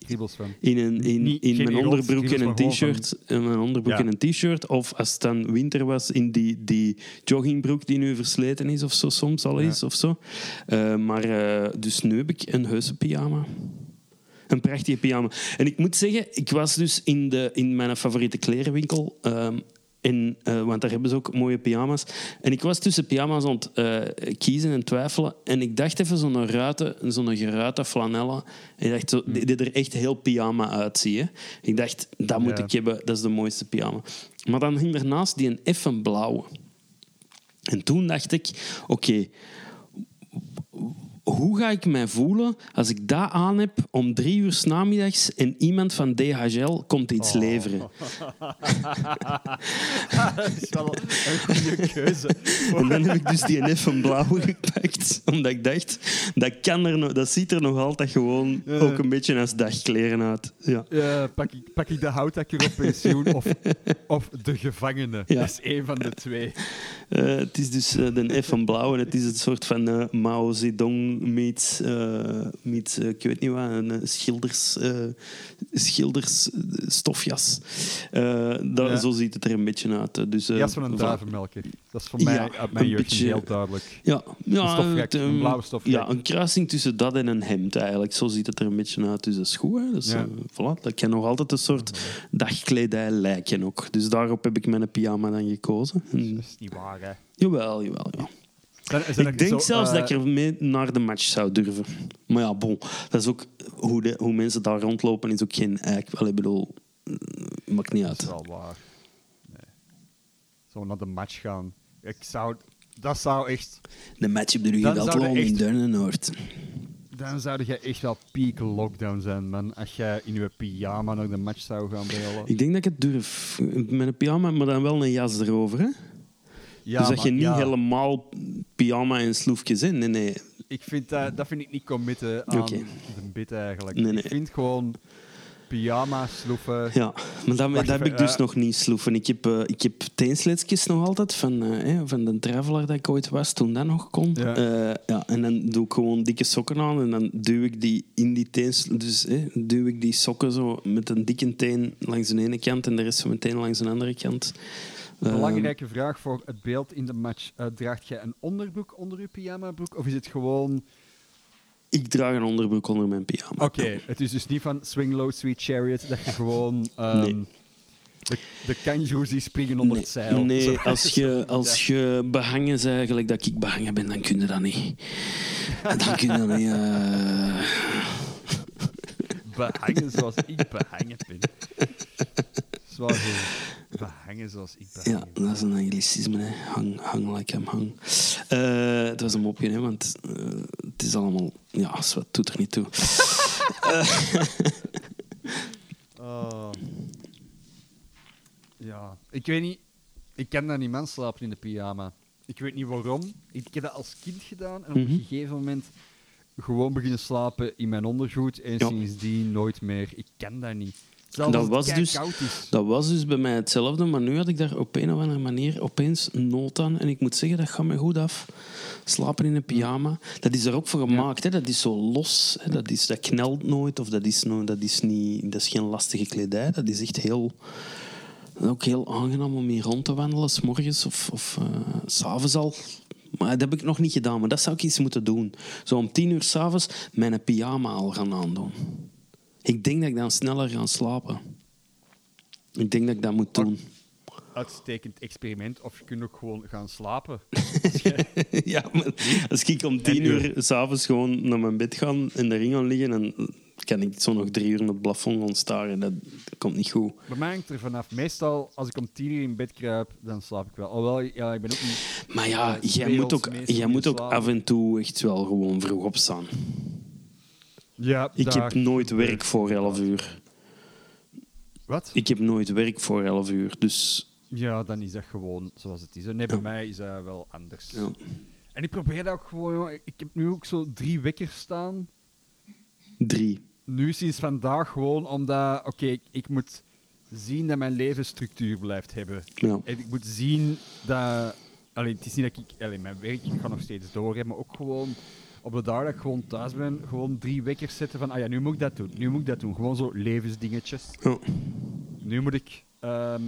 in, een, in, mijn onderbroek en een t-shirt. In mijn onderbroek en een t-shirt. Of als het dan winter was, in die, die joggingbroek die nu versleten is of zo, soms al is of zo. Eh, maar eh, dus nu heb ik een heuse pyjama. Een prachtige pyjama. En ik moet zeggen, ik was dus in, de, in mijn favoriete klerenwinkel. ehm, en, eh, want daar hebben ze ook mooie pyjama's. En ik was tussen pyjama's aan het eh, kiezen en twijfelen. En ik dacht even zo'n ruite, zo'n geruite flanella. En ik dacht, zo, die, die er echt heel pyjama uitziet. hè. Ik dacht, dat moet Ja. ik hebben. Dat is de mooiste pyjama. Maar dan hing daarnaast die een effen blauwe. En toen dacht ik, oké, hoe ga ik mij voelen als ik dat aan heb om drie uur 's namiddags en iemand van DHL komt iets Oh. leveren? dat is wel een goede keuze. En dan heb ik dus die NF van blauwe gepakt, omdat ik dacht, dat, kan er nog, dat ziet er nog altijd gewoon ook een beetje als dagkleren uit. Ja. Pak, ik, pak ik de houtakker op pensioen of, of de gevangene? Ja. Dat is één van de twee. Eh, het is dus eh, de F van blauw en het is het soort van eh, Mao Zedong meets, eh, meets eh, ik weet niet wat, een eh, schilders, eh, schilders eh, stofjas. Eh, dat, Ja. Zo ziet het er een beetje uit. Dus, eh, Jas van een duivenmelker. Dat is voor Ja, mij uit mijn jeugd heel duidelijk. Ja, ja Een het, een ehm, blauwe stofgek. Ja, een kruising tussen dat en een hemd eigenlijk. Zo ziet het er een beetje uit. Dus dat is goed. Hè? Dus, Ja. eh, voilà, dat kan nog altijd een soort dagkledij lijken ook. Dus daarop heb ik mijn pyjama dan gekozen. En- Dat is niet waar, hè. jawel, jawel, ja. Zijn- er Ik denk zo, zelfs eh, dat ik ermee naar de match zou durven. Maar ja, bon. Dat is ook hoe, de, hoe mensen daar rondlopen, is ook geen eik. Wel, ik bedoel, eh, maakt niet Dat is uit. wel waar. Nee. Zo naar de match gaan. Ik zou... Dat zou echt... De match op de zou je in echt- Durnenoord. Dan zou je echt wel peak lockdown zijn, man. Als jij in je pyjama naar de match zou gaan bellen. Ik denk dat ik het durf. Met een pyjama, maar dan wel een jas erover. Hè? Ja, dus dat maar- je niet ja, helemaal pyjama en sloefjes in. Nee, nee. Ik vind dat, dat vind ik niet committen aan de bit eigenlijk. Nee, nee. Ik vind gewoon pyjama sloeven. Ja, maar dat, heb ik dus eh. nog niet sloeven. Ik heb, eh, ik heb teensletjes nog altijd van, eh, van de traveler dat ik ooit was, toen dat nog kon. Ja. Ja, en dan doe ik gewoon dikke sokken aan en dan duw ik die in die teens... Dus duw ik die sokken zo met een dikke teen langs de ene kant en de rest van mijn teen langs de andere kant. Eh, Belangrijke vraag voor het beeld in de match. Eh, draagt jij een onderbroek onder je pyjama-broek? Of is het gewoon... ik draag een onderbroek onder mijn pyjama. Oké, het is dus niet van Swing Low, Sweet Chariot, dat je gewoon... ehm, Nee. De, de kangaroos die springen onder Nee, het zeil. nee Zo- als, je, als je behangen bent, eigenlijk dat ik behangen ben, dan kun je dat niet. Dan kun je dat niet... eh, Behangen zoals ik behangen ben. Zoals behangen zoals ik behangen Ja, ben. dat is een anglicisme. Hè. Hang, hang like I'm hang. Eh, het was een mopje, hè, want eh, het is allemaal... Ja, wat doet er niet toe. Oh. Ja, ik weet niet. Ik kan daar niet man slapen in de pyjama. Ik weet niet waarom. Ik heb dat als kind gedaan en op Mhm. een gegeven moment gewoon beginnen slapen in mijn ondergoed en Ja. sindsdien nooit meer. Ik kan dat niet. Zelfs Dat was dus-. Dat was dus bij mij hetzelfde, maar nu had ik daar op een of andere manier opeens nood aan. En ik moet zeggen, dat gaat me goed af. Slapen in een pyjama. Dat is er ook voor gemaakt. Hè. Dat is zo los. Hè. Dat, is, dat knelt nooit. Of dat is, no, dat, is niet, dat is geen lastige kledij. Dat is echt heel... ook heel aangenaam om hier rond te wandelen, s morgens of, of eh, s s'avonds al. Maar dat heb ik nog niet gedaan, maar dat zou ik eens moeten doen. Zo om tien uur s'avonds mijn pyjama al gaan aandoen. Ik denk dat ik dan sneller ga slapen. Ik denk dat ik dat moet doen. Uitstekend experiment. Of je kunt ook gewoon gaan slapen. ja, maar als ik om tien uur s'avonds gewoon naar mijn bed ga en erin gaan liggen, dan kan ik zo nog drie uur naar het plafond gaan staren. Dat, komt niet goed. Bij mij hangt er vanaf. Meestal, als ik om tien uur in bed kruip, dan slaap ik wel. Alhoewel, ja, ik ben ook niet... Maar ja, jij moet ook, jij moet ook af en toe echt wel gewoon vroeg opstaan. Ja, Ik daar- heb nooit werk voor 11 uur. Wat? Ik heb nooit werk voor 11 uur. Dus Ja, dan is dat gewoon zoals het is. Nee, bij mij is dat wel anders. ja. En ik probeer dat ook gewoon... Ik heb nu ook zo drie wekkers staan. drie. Nu sinds vandaag gewoon omdat... Oké, ik, ik moet zien dat mijn leven structuur blijft hebben. Ja. En ik moet zien dat... Alleen, het is niet dat ik... Alleen, mijn werk ik ga nog steeds door, maar ook gewoon... Op de dag dat ik gewoon thuis ben, gewoon drie wekkers zetten van... Ah ja, nu moet ik dat doen. Nu moet ik dat doen. Gewoon zo levensdingetjes. Ja. Nu moet ik ehm,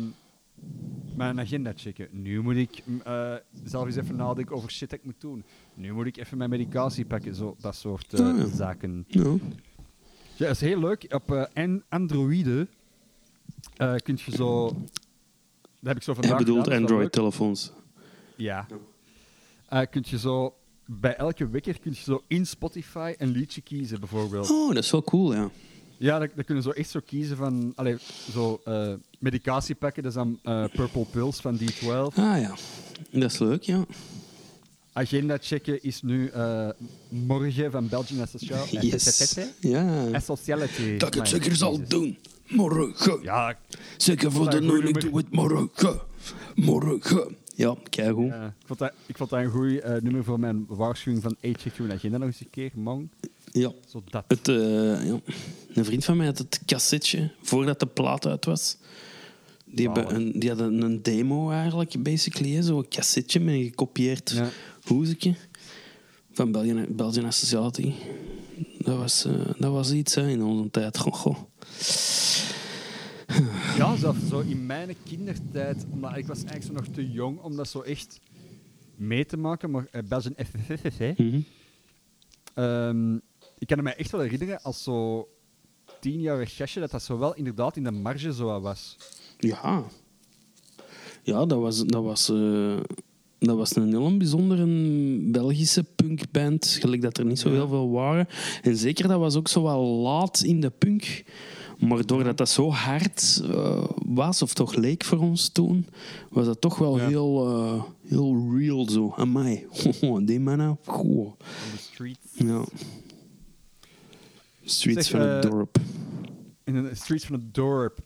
mijn agenda checken. Nu moet ik eh, zelf eens even nadenken over shit dat ik moet doen. Nu moet ik even mijn medicatie pakken. Zo, dat soort eh, Ah, ja. zaken. Ja. Ja, dat is heel leuk. Op Androiden eh kun je zo... Dat heb ik zo vandaag Hij bedoelt. Android-telefoons. Ja. Kun je zo... Bij elke wekker kun je zo in Spotify een liedje kiezen, bijvoorbeeld. Oh, dat is wel cool, ja. Ja, dan, dan kunnen ze zo echt zo kiezen van... Allee, zo eh, medicatie pakken, dat is dan eh, Purple Pills van D12. Ah ja, dat is leuk, ja. Agenda checken is nu eh, morgen van Belgian Asociaal. Yes. Ja. Asociality. Dat ik het zeker zal doen. Morgen. Ja, Zeker voor de nummer. doe het morgen. Morgen. Ja, keigoed. ja, ik, vond dat, ik vond dat een goed nummer voor mijn waarschuwing van check je agenda nog eens een keer, man. Ja. Zo dat. Het, eh, ja. Een vriend van mij had het cassetje, voordat de plaat uit was. Die, Zalig. een, die hadden een demo eigenlijk, basically. Zo'n cassetje met een gekopieerd Ja. hoezetje. van Belgian, Belgian Associati. Dat was, eh, dat was iets hè, in onze tijd. Goh, goh. Ja, zelfs zo in mijn kindertijd, omdat ik was eigenlijk zo nog te jong om dat zo echt mee te maken, maar uh, Belgian FFF, hè. Mhm. Ehm, ik kan me echt wel herinneren als zo tienjarig gastje dat dat zo wel inderdaad in de marge zo wat was. Ja. Ja, dat was, dat was, eh, dat was een heel bijzondere Belgische punkband. Gelijk dat er niet zo heel veel waren. En zeker, dat was ook zo wel laat in de punk. Maar doordat dat zo hard eh, was, of toch leek voor ons toen, was dat toch wel Ja. heel, eh, heel real zo. Amai. die mannen. Goh. Streets. Ja. Streets Zeg, van het eh, dorp. In de streets van het dorp.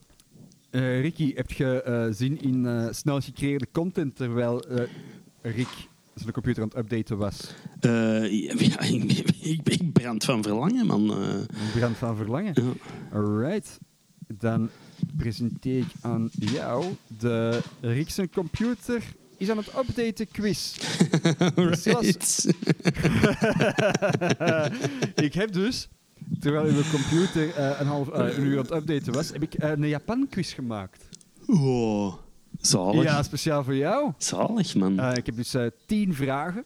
Ricky, heb je zin in snel gecreëerde content terwijl Rick zijn computer aan het updaten was? Eh, ja, ik, ik, ik brand van verlangen, man. Eh, brand van verlangen. ja. Alright. Dan presenteer ik aan jou de zijn computer is aan het updaten quiz. Alright. ik heb dus, terwijl uw computer eh, een, half, een uur aan het updaten was, heb ik een Japan quiz gemaakt. Oh, zalig. Ja, speciaal voor jou. Zalig, man. Eh, ik heb dus eh, tien vragen.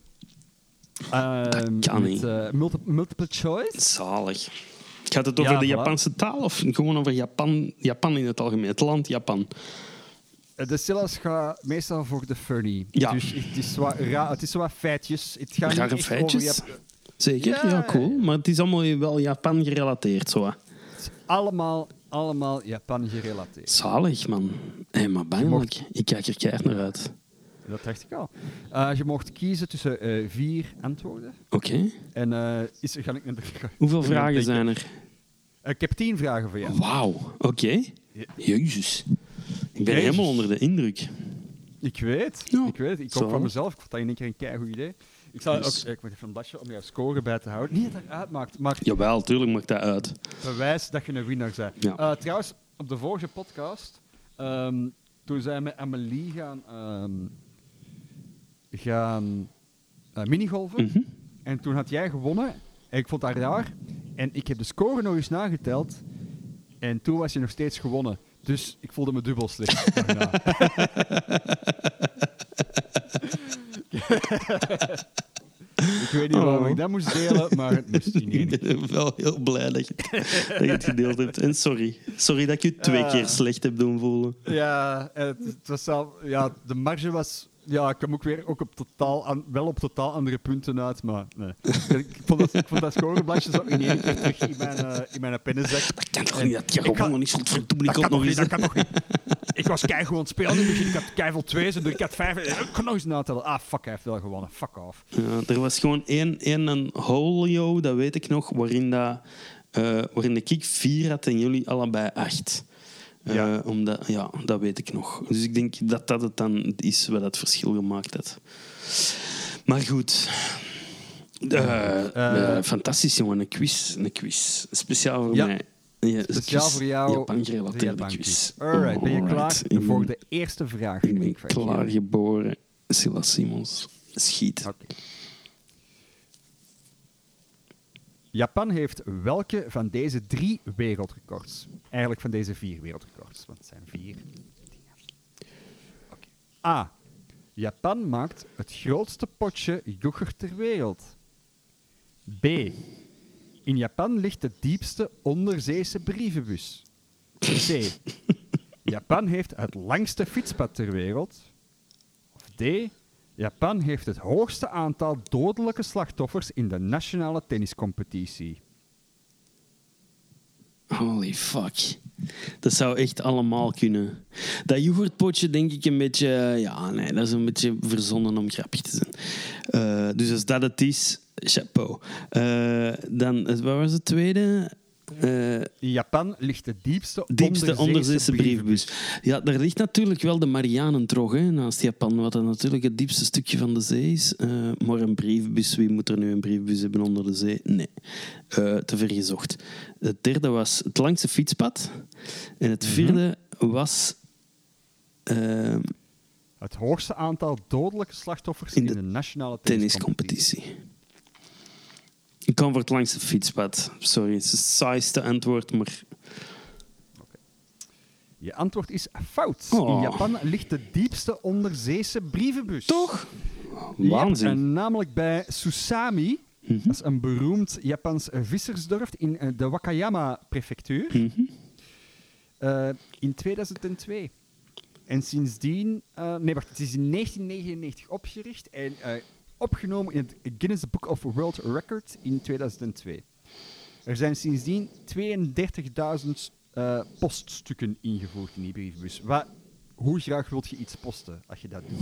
Eh, kan niet. eh, multi- multiple choice. Zalig. Gaat het over Ja, de voilà. Japanse taal of gewoon over Japan, Japan in het algemeen? Het land Japan. De syllabus gaat meestal voor de funny. Ja. Dus het is wat, ra- het is wat feitjes. Het gaat Rare niet feitjes? Zeker? Ja. Ja, cool. Maar het is allemaal wel Japan gerelateerd, zo. het is allemaal, allemaal Japan gerelateerd. Zalig, man. Hé, maar bangelijk. Ik kijk er keihard naar uit. Dat dacht ik al. Eh, je mocht kiezen tussen eh, vier antwoorden. Oké. En eh, is, ga ik, Hoeveel vragen zijn er? Ik heb tien vragen voor jou. Wauw. Oké. Ja. Jezus. Ik ben Jezus. helemaal onder de indruk. Ik weet, Ja. ik weet. Ik ook van mezelf. Ik vond dat in één keer een keigoed idee. Ik, zal Dus- ook, ik moet even een bladje om jouw score bij te houden. Niet dat het uitmaakt, maar Jawel, tuurlijk maakt dat uit. bewijs dat je een winnaar bent. Ja. Eh, trouwens, op de vorige podcast, ehm, toen zij met Amelie gaan, ehm, gaan eh, minigolven, Mhm. en toen had jij gewonnen, en ik vond dat raar, en ik heb de score nog eens nageteld, en toen was je nog steeds gewonnen. Dus ik voelde me dubbel slecht. ik weet niet waarom Oh. ik dat moest delen, maar het moest één Ik ben wel heel blij dat je, dat je het gedeeld hebt. En sorry. Sorry dat ik je twee Ah. keer slecht heb doen voelen. Ja, het, het was zelf, ja, de marge was. Ja, ik kwam ook weer ook op totaal aan, wel op totaal andere punten uit, maar nee. ik, vond dat, ik vond dat scorebladje zo in één keer terug in mijn, eh, in mijn pennenzak. Dat kan toch niet? Dat kan- gewoon niet nog nog eens... niet, dat kan nog niet. Ik was aan het spelen in het begin. Ik had keiveel twee, dus ik had vijf. Ik kon nog eens natellen. Ah, fuck, hij heeft wel gewonnen. Fuck off. Ja, er was gewoon één, één een holio, dat weet ik nog, waarin, dat, eh, waarin de ik vier had en jullie allebei acht. Eh, Ja. omdat, ja, dat weet ik nog. Dus ik denk dat dat het dan is wat het verschil gemaakt had. Maar goed. Eh, fantastisch, jongen. Een quiz. Een quiz. Speciaal voor Ja. mij. Ja, Speciaal voor jou. Japan de gerelateerde quiz. Alright, ben je klaar. Ik voor ben- de eerste vraag? Ik ben klaargeboren. Silas Simons. Schiet. Japan heeft welke van deze drie wereldrecords? Eigenlijk van deze vier wereldrecords, want het zijn vier. Oké. A. Japan maakt het grootste potje yoghurt ter wereld. B. In Japan ligt de diepste onderzeese brievenbus. C. Japan heeft het langste fietspad ter wereld. Of D. Japan heeft het hoogste aantal dodelijke slachtoffers in de nationale tenniscompetitie. Holy fuck. Dat zou echt allemaal kunnen. Dat yoghurtpotje denk ik een beetje... eh, Ja, nee, dat is een beetje verzonnen om grappig te zijn. Eh, dus als dat het is, chapeau. Eh, dan, wat was het tweede? In Japan ligt de diepste, diepste onderzeese, brievenbus. Ja, daar ligt natuurlijk wel de Marianentrog hè, naast Japan, wat dan natuurlijk het diepste stukje van de zee is. Eh, maar een brievenbus, wie moet er nu een brievenbus hebben onder de zee? Nee, Eh, te ver gezocht. Het derde was het langste fietspad. En het vierde was... Het hoogste aantal dodelijke slachtoffers In in de de, nationale tenniscompetitie. tenniscompetitie. Ik kan voor het langste fietspad. Sorry, het is het saaiste antwoord, maar... Je antwoord is fout. Oh. In Japan ligt de diepste onderzeese brievenbus. Toch? Waanzin. en namelijk bij Susami. Mhm. Dat is een beroemd Japans vissersdorp in eh, de Wakayama-prefectuur. Mhm. eh, in 2002. En sindsdien... eh, nee, wacht. Het is in 1999 opgericht en opgenomen in het Guinness Book of World Records in 2002. Er zijn sindsdien 32.000 eh, poststukken ingevoerd in die brievenbus. Wat, hoe graag wilt je iets posten als je dat doet?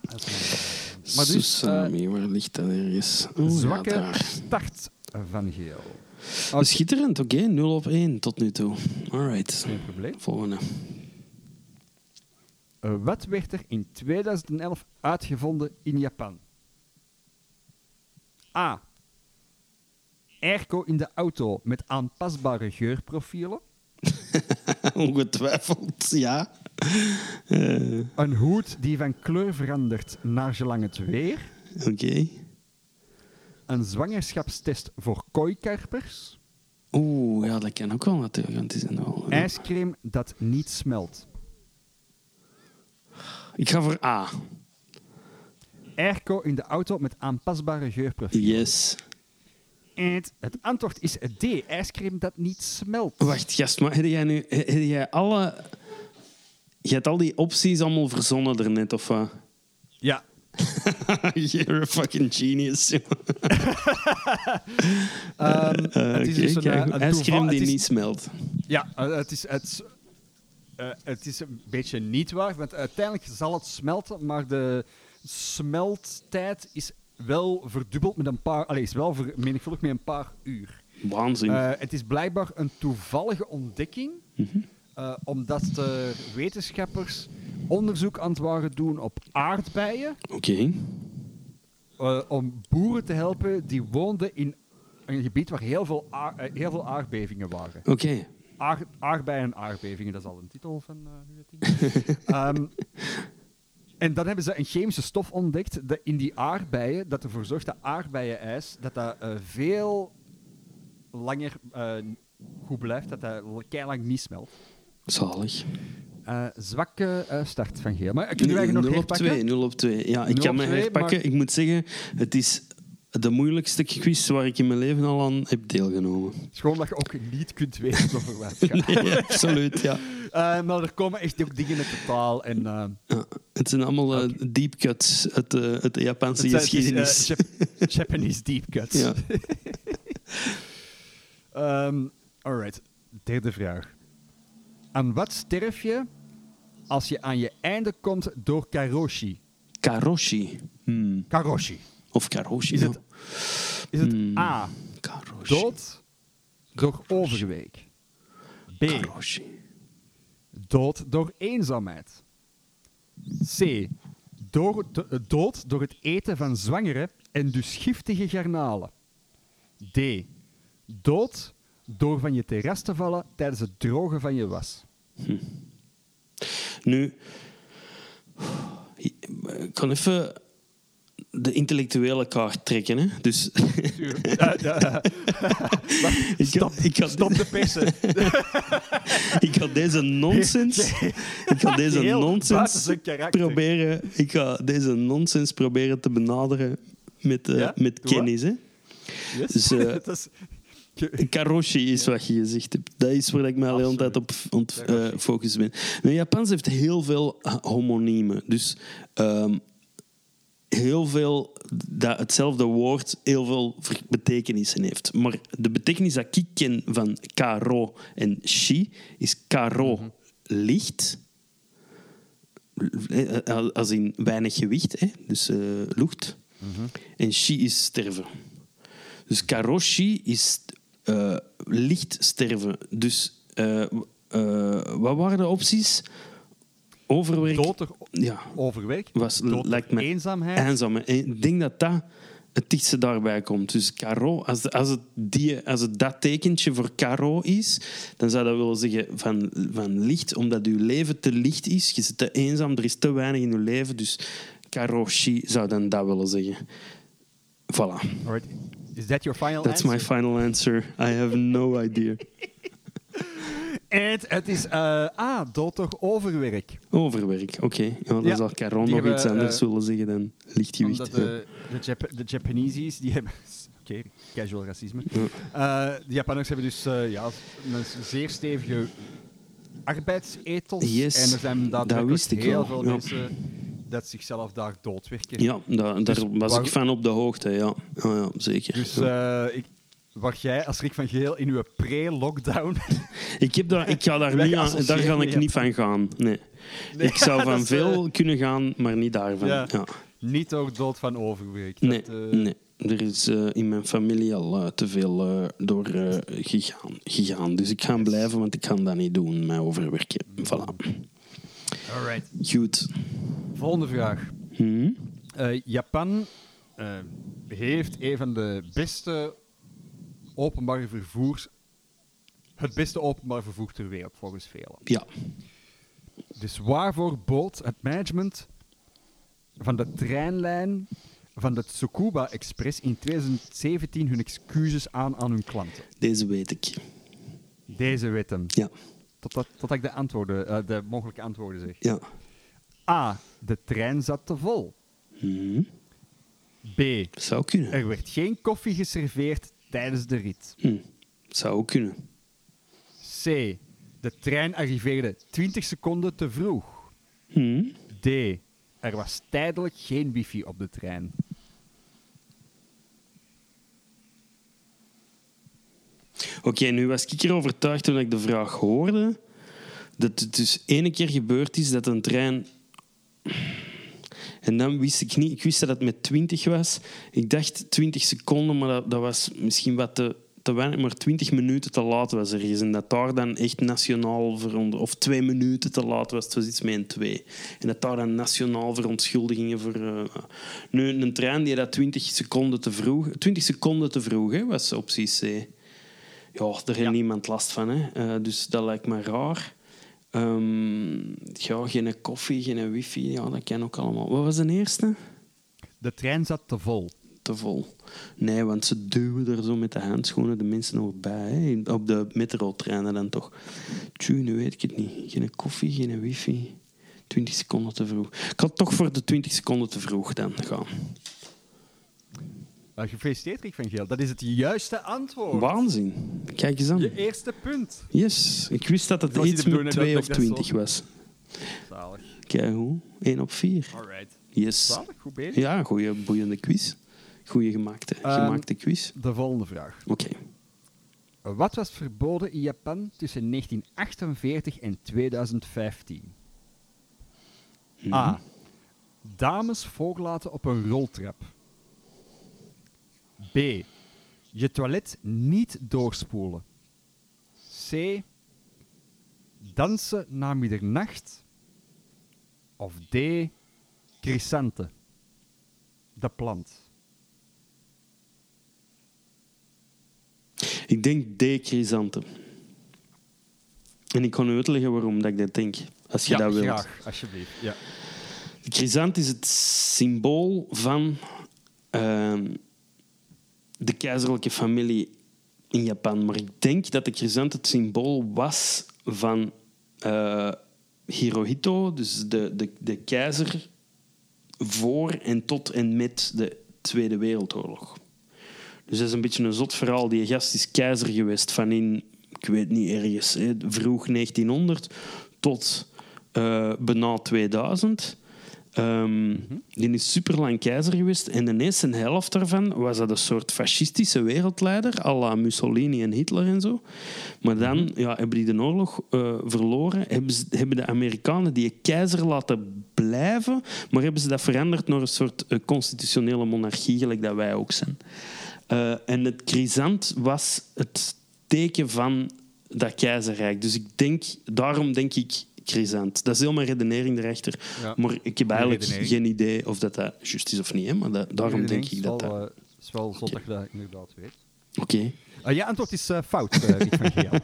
Dat is mijn- maar dus, eh, waar ligt dat ergens? Oh, zwakke start van geel. Schitterend, oké. 0 op 1 tot nu toe. Alright. Geen probleem. Volgende. Eh, wat werd er in 2011 uitgevonden in Japan? A. Airco in de auto met aanpasbare geurprofielen. Ongetwijfeld, ja. Eh, Een hoed die van kleur verandert naar gelang het weer. oké. Een zwangerschapstest voor kooikarpers. Oeh, ja, dat kan ook wel natuurlijk. want Het is een wel, IJscream dat niet smelt. Ik ga voor A. Airco in de auto met aanpasbare geurprofielen. Yes. En het, het antwoord is D. IJscream dat niet smelt. Wacht, gast, maar heb jij nu... Heb jij alle... Je hebt al die opties allemaal verzonnen daarnet, of wat? Ja. You're a fucking genius. Ehm, Eh, het is oké, dus een, kijk, eh, een ijscream die het is- niet smelt. Ja, eh, het is, het, eh, het is een beetje niet waar, want uiteindelijk zal het smelten, maar de smelttijd is wel verdubbeld met een paar, allez, is wel vermenigvuldigd met een paar uur. Waanzin. Eh, het is blijkbaar een toevallige ontdekking, Mhm. eh, omdat de wetenschappers onderzoek aan het waren doen op aardbeien, Oké. om boeren te helpen die woonden in een gebied waar heel veel, heel veel aardbevingen waren. Oké. Aard, aardbeien en aardbevingen, dat is al een titel van ding. Ehm, en dan hebben ze een chemische stof ontdekt dat in die aardbeien, dat ervoor zorgt dat aardbeienijs dat dat, eh, veel langer eh, goed blijft, dat dat lang niet smelt. Zalig. Eh, zwakke eh, start van geel. Maar kunnen wij nog 0 op herpakken? 2, 0 op 2. Ja, ik 0 kan me 2, herpakken. maar- Ik moet zeggen, het is de moeilijkste quiz waar ik in mijn leven al aan heb deelgenomen. Het is gewoon dat je ook niet kunt weten over wat het gaat. Nee, absoluut, ja. Eh, maar er komen echt ook dingen met totaal. En, eh, ja. Het zijn allemaal eh, deep cuts uit de, uit de Japanse het is, eh, geschiedenis. Jap- Japanese deep cuts. ja. Ehm, alright, derde vraag. Aan wat sterf je als je aan je einde komt door karoshi? Karoshi. Hmm. Karoshi. Of karoshi. Is het, is het Hmm. A, Karoshi. dood door overgewicht? B, Karoshi. dood door eenzaamheid? C, door, eh, dood door het eten van zwangere en dus giftige garnalen? D, dood door van je terras te vallen tijdens het drogen van je was? Nu, ik kan even de intellectuele kaart trekken. Hè? Dus ik, Stop, ik, had, stop de persen. ik ga deze nonsens, ik ga deze Heel nonsens proberen, ik ga deze nonsens proberen te benaderen met, eh, Ja, met kennis. Hè? Yes. Dus, eh, Dat is- Karoshi is wat je gezegd hebt. Dat is waar ik mij de hele tijd op ont, eh, focus ben. Japans heeft heel veel homoniemen. Dus ehm, heel veel dat hetzelfde woord heel veel betekenissen heeft. Maar de betekenis dat ik ken van karo en shi is karo Mhm. licht. Eh, Als in weinig gewicht, hè? dus eh, lucht. Mhm. En shi is sterven. Dus karoshi is eh, licht sterven. Dus eh, eh, wat waren de opties? Overwerk. dood Ja, overwerk, was, lijkt me eenzaamheid. eenzaam. En ik denk dat dat het dichtste daarbij komt. Dus karo, als, als, het die, als het dat tekentje voor karo is, dan zou dat willen zeggen van, van licht, omdat je leven te licht is. Je zit te eenzaam, er is te weinig in je leven. Dus karoshi zou dan dat willen zeggen. Voilà. Alright. Is that your final That's my final answer. I have no idea. Het is eh A, dood door overwerk. Overwerk, oké. Ja, dan Ja, zal Caron nog hebben, iets anders eh, willen zeggen dan lichtgewicht. Omdat de, de, Jap de Japanese's, die hebben... Oké, casual racisme. Ja. Eh, de Japanners hebben dus ja, een zeer stevige arbeidsethos. Yes, en er zijn daadwerkelijk ik heel veel mensen dat zichzelf daar doodwerken. Ja, da- daar Dus was waar- ik van op de hoogte, ja. Ja, ja zeker. Dus ik, waar jij als Rick van Geel in uw pre-lockdown... ik, heb daar, ik ga daar, niet aan, daar ga ik niet van gaan. Nee. Nee, ik zou van is, veel eh, kunnen gaan, maar niet daarvan. Ja. Ja. niet door dood van overwerk. Nee, Dat, eh, nee. Er is eh, in mijn familie al eh, te veel eh, door eh, gegaan, gegaan. Dus ik ga blijven, want ik kan dat niet doen, mij overwerken. Voilà. Alright. Goed. Volgende vraag. Hm? Eh, Japan eh, heeft een van de beste openbare vervoers... Het beste openbaar vervoer ter wereld, volgens velen. Ja. Dus waarvoor bood het management van de treinlijn van de Tsukuba Express in 2017 hun excuses aan aan hun klanten? Deze weet ik. Deze wetten. Ja. Totdat, totdat ik de, antwoorden, eh, de mogelijke antwoorden zeg. Ja. A. De trein zat te vol. Hm? B. Zou kunnen. Er werd geen koffie geserveerd tijdens de rit. Hm. Zou kunnen. C. De trein arriveerde 20 seconden te vroeg. Hm? D. Er was tijdelijk geen wifi op de trein. Oké, nu was ik er overtuigd toen ik de vraag hoorde dat het dus ene keer gebeurd is dat een trein. En dan wist ik niet, ik wist dat het met 20 was. Ik dacht 20 seconden, maar dat, dat was misschien wat te, te weinig, maar 20 minuten te laat was ergens. En dat daar dan echt nationaal veronder, of twee minuten te laat was, het was iets met een twee. En dat daar dan nationaal verontschuldigingen voor. eh, nu, een trein die dat 20 seconden te vroeg, 20 seconden te vroeg hè, was optie C. Ja, daar heeft Ja. niemand last van. Hè. Eh, dus dat lijkt me raar. Ehm, ja, geen koffie, geen wifi. Ja, dat kan ook allemaal. Wat was de eerste? De trein zat te vol. Te vol. Nee, want ze duwen er zo met de handschoenen de mensen nog bij. Hè. Op de metrotreinen dan toch. Tju, nu weet ik het niet. Geen koffie, geen wifi. 20 seconden te vroeg. Ik had toch voor de 20 seconden te vroeg dan gaan. Uh, gefeliciteerd, Rick van Geel. Dat is het juiste antwoord. Waanzin. Kijk eens aan. Je eerste punt. Yes. Ik wist dat het iets met bedoeling 2 dat of ik dat 20 zo- was. Zalig. Kijk hoe. 1 op 4. Alright. Yes. Zalig, goed bezig. Ja, goede boeiende quiz. Gemaakte, Ehm, gemaakte quiz. De volgende vraag. Oké. Wat was verboden in Japan tussen 1948 en 2015? Mhm. A. Dames voorlaten op een roltrap. B. Je toilet niet doorspoelen. C. Dansen na middernacht. Of D. Chrysanthe. De plant. Ik denk D. Chrysanthemum. En ik kan u uitleggen waarom dat ik dat denk. Als je ja, dat wilt. graag, alsjeblieft. Ja. De chrysant is het symbool van ehm, de keizerlijke familie in Japan. Maar ik denk dat de chrysant het symbool was van eh, Hirohito, dus de, de, de keizer voor en tot en met de Tweede Wereldoorlog. Dus dat is een beetje een zot verhaal. Die gast is keizer geweest van in, ik weet niet ergens, hè, vroeg 1900 tot eh bijna 2000. Ehm, Die is super lang keizer geweest. En de eerste helft daarvan was dat een soort fascistische wereldleider, à la Mussolini en Hitler en zo. Maar dan ja, hebben die de oorlog eh, verloren. Hebben, ze- hebben de Amerikanen die keizer laten blijven, maar hebben ze dat veranderd naar een soort eh, constitutionele monarchie, gelijk dat wij ook zijn. Eh, en het chrysant was het teken van dat keizerrijk. Dus ik denk, daarom denk ik Dat is heel mijn redenering erachter. Ja. Maar ik heb eigenlijk geen idee of dat, dat juist is of niet. Hè? Maar dat, daarom denk ik dat dat... Het is wel zot dat je dat inderdaad weet. Oké. Uh, ja, antwoord is eh, fout, eh van Geel.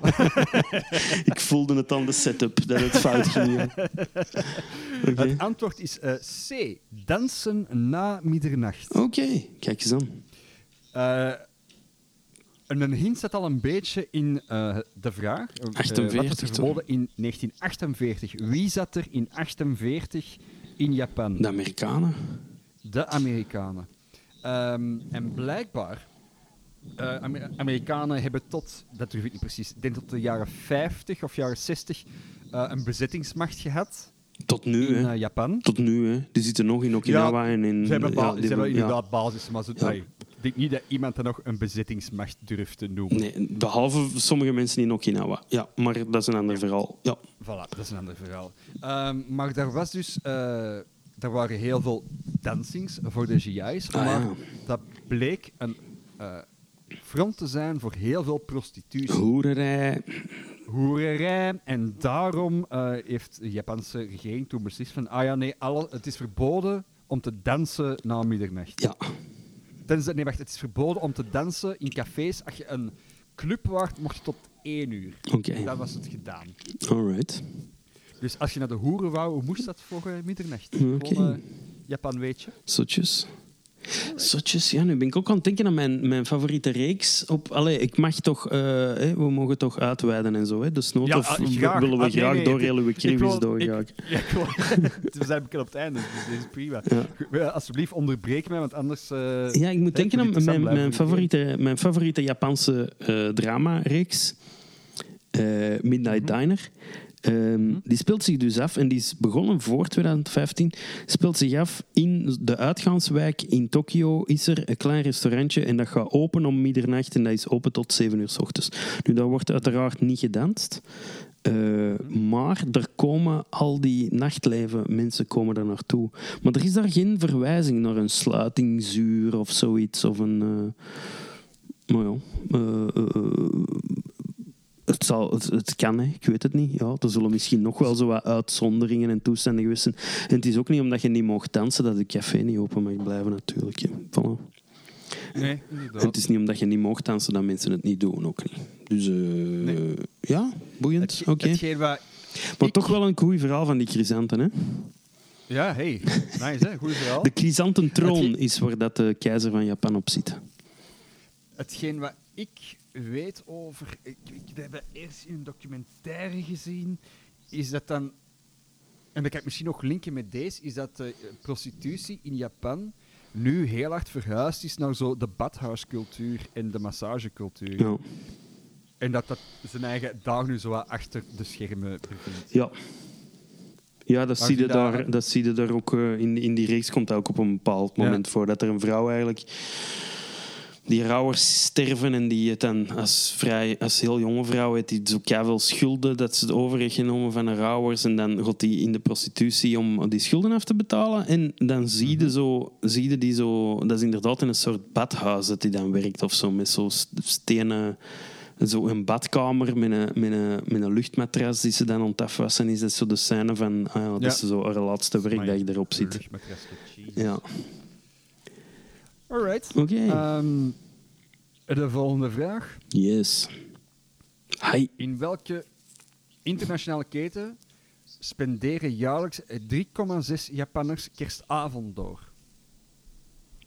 Ik voelde het aan de setup dat het fout ging. Het antwoord is eh, C. Dansen na middernacht. Oké, kijk eens aan. Eh, en een hint zit al een beetje in eh, de vraag. Eh, 48 wat is er toch? verboden in 1948? Wie zat er in 48 in Japan? De Amerikanen. De Amerikanen. Ehm, en blijkbaar, eh, Amer- Amerikanen hebben tot, dat durf ik niet precies, ik denk tot de jaren 50 of jaren 60 eh, een bezettingsmacht gehad Tot nu, in hè. eh, Japan. Tot nu, hè. Die zitten nog in Okinawa en in... Ze hebben, ja, ze hebben ja. inderdaad basis, maar ai, ik denk niet dat iemand dat nog een bezettingsmacht durft te noemen. Nee, behalve sommige mensen in Okinawa. Ja, maar dat is een ander verhaal. Ja. Voilà, dat is een ander verhaal. Ehm, maar daar was dus... eh er waren heel veel dansings voor de GI's, Ah, maar ja. dat bleek een eh, front te zijn voor heel veel prostitutie. Hoererij. hoererij. En daarom eh, heeft de Japanse regering toen beslist van, ah ja, nee, alle, het is verboden om te dansen na middernacht. Ja. Tenzij, nee, wacht, het is verboden om te dansen in cafés. Als je een club waart, mocht je tot één uur. Oké. Dan was het gedaan. Alright. Dus als je naar de hoeren wou, hoe moest dat voor eh, middernacht? Oké. Gewoon, eh, Japan weet je. Zotjes. Zotjes, ja, nu ben ik ook aan het denken aan mijn, mijn favoriete reeks. Op, allee, ik mag toch, eh, we mogen toch uitweiden en zo. Hè? Dus nood, Ja, of ah, graag. willen we Ah, nee, graag nee, door ik kriebels wil- doorgaan. ik- Ja, we zijn bekend op het einde, dus dit is prima. Ja. Eh, Alsjeblieft, onderbreek mij, want anders... eh, Ja, ik moet denken aan mijn, mijn, favoriete, mijn favoriete Japanse eh drama-reeks. Midnight Diner. Ehm, Die speelt zich dus af, en die is begonnen voor 2015, speelt zich af in de uitgaanswijk in Tokio. Is er een klein restaurantje en dat gaat open om middernacht en dat is open tot 7 uur s ochtends. Nu, daar wordt uiteraard niet gedanst. eh, maar er komen al die nachtleven, mensen komen daar naartoe. Maar er is daar geen verwijzing naar een sluitingsuur of zoiets. Of een. eh, maar ja. eh, eh, het, zal, het, het kan, hè. ik weet het niet. Ja, er zullen misschien nog wel zo wat uitzonderingen en toestanden geweest zijn. En het is ook niet omdat je niet mocht dansen dat het café niet open mag blijven, natuurlijk. hè. Voilà. Nee, En het is niet omdat je niet mocht dansen dat mensen het niet doen, ook niet. Dus eh, ja, boeiend. Oké. Hetgeen wat... Maar ik- toch wel een goed verhaal van die chrysanten. Hè? Ja, hey. Nice, hè? Goed verhaal. De chrysantentroon Hetge- is waar dat de keizer van Japan op zit. Hetgeen wat ik weet over... Ik, ik, we hebben eerst in een documentaire gezien, is dat dan... En dat kan ik misschien nog linken met deze, is dat de prostitutie in Japan nu heel hard verhuisd is naar zo de badhuiscultuur en de massagecultuur. Ja. En dat dat zijn eigen daar nu zo wat achter de schermen bevindt. Ja. Ja, dat zie je daar- daar, dat zie je daar ook eh, in, in die reeks komt dat ook op een bepaald Ja. moment voor. Dat er een vrouw eigenlijk die rouwers sterven en die het dan als, vrij, als heel jonge vrouw heeft die zo veel schulden dat ze het over heeft genomen van de rouwers en dan gaat die in de prostitutie om die schulden af te betalen en dan zie Mhm. je zo, zie je die zo, dat is inderdaad in een soort badhuis dat die dan werkt of zo met zo st- stenen zo een badkamer met een, met, een, met een luchtmatras die ze dan aan het afwassen is. Dat zo de scène van ah ja, dat Ja. is zo haar laatste werk dat je erop zit. Ja, Alright. oké. Ehm, de volgende vraag. yes. Hi. In welke internationale keten spenderen jaarlijks 3,6 Japanners kerstavond door?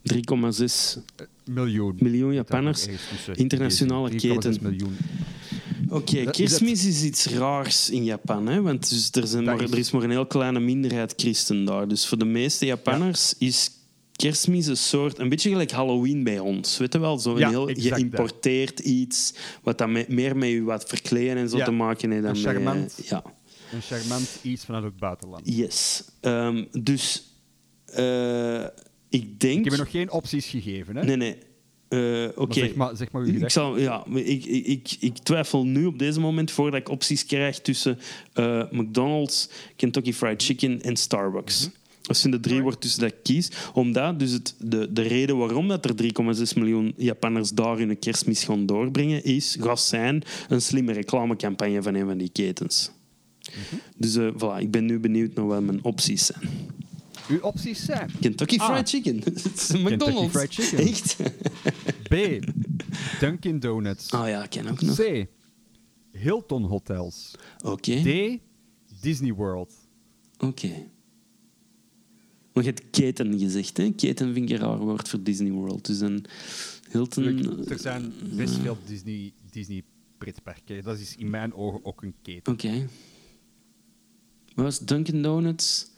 3,6 Eh, miljoen. miljoen Japanners. Internationale Deze 3,6 keten. miljoen. Oké, Dat- kerstmis is iets raars in Japan. Hè? Want dus er, zijn maar, er is maar een heel kleine minderheid christen daar. Dus voor de meeste Japanners is kerstmis een soort... Een beetje gelijk Halloween bij ons. Weet je wel? Zo een Ja, heel exact geïmporteerd iets... Wat dan me- meer met je wat verkleden en zo Ja, te maken heeft dan een charmant. Ja. Een charmant iets vanuit het buitenland. Yes. Ehm, dus... eh, ik denk... Ik heb je nog geen opties gegeven, hè? Nee, nee. Eh, Oké. Maar zeg maar, zeg maar uw Ik, zal, ja, ik, ik, ik, ik twijfel nu op deze moment voordat ik opties krijg tussen eh, McDonald's, Kentucky Fried Chicken en Starbucks. Mhm. Dat zijn de drie wordt tussen dat ik kies. Omdat dus het, de, de reden waarom dat er 3,6 miljoen Japanners daar hun kerstmis gaan doorbrengen, is, gaat zijn een slimme reclamecampagne van een van die ketens. Mhm. Dus eh, voilà, ik ben nu benieuwd naar wat mijn opties zijn. Uw opties zijn Kentucky Ah. Fried Chicken. McDonald's. Fried Chicken. Echt? B. Dunkin' Donuts. Ah ja, ik ken ook nog. C. Hilton Hotels. Oké. D. Disney World. Oké. Maar je hebt keten gezegd, hè? Keten vind ik een raar woord voor Disney World. Dus een Hilton... Tuurlijk, er zijn best veel Disney, Disney pretparken. Dat is in mijn ogen ook een keten. Oké. Wat was het? Dunkin' Donuts?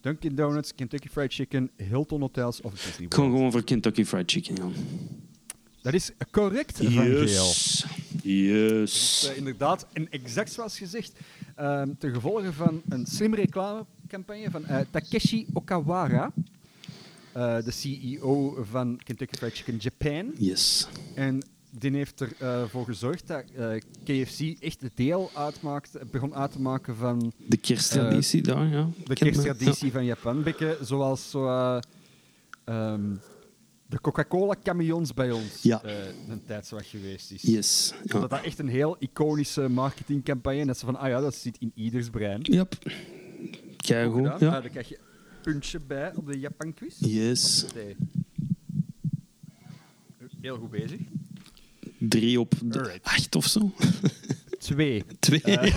Dunkin' Donuts, Kentucky Fried Chicken, Hilton Hotels of Disney World. gewoon voor Kentucky Fried Chicken gaan. Dat is correct, Van Geel. Yes. Yes. Dus, eh, inderdaad, en exact zoals gezegd, ehm ten gevolge van een slimme reclamecampagne van eh, Takeshi Okawara, eh, de CEO van Kentucky Fried Chicken Japan. Yes. En die heeft ervoor voor gezorgd dat KFC echt deel uitmaakt, begon uit te maken van De kersttraditie daar, ja. de kersttraditie van Japan. Beetje zoals zo, eh, ehm, de Coca-Cola-camions bij ons Ja. eh, een tijd zo wat geweest is. Ja. Yes. Ja. Dat dat echt een heel iconische marketingcampagne is. Dat ze van, ah ja, dat zit in ieders brein. Yep. Kijk goed. Gedaan. Ah, Ja. daar krijg je een puntje bij op de Japan-quiz. Yes. Nee. Heel goed bezig. Drie op acht of zo. Twee. Twee. Eh,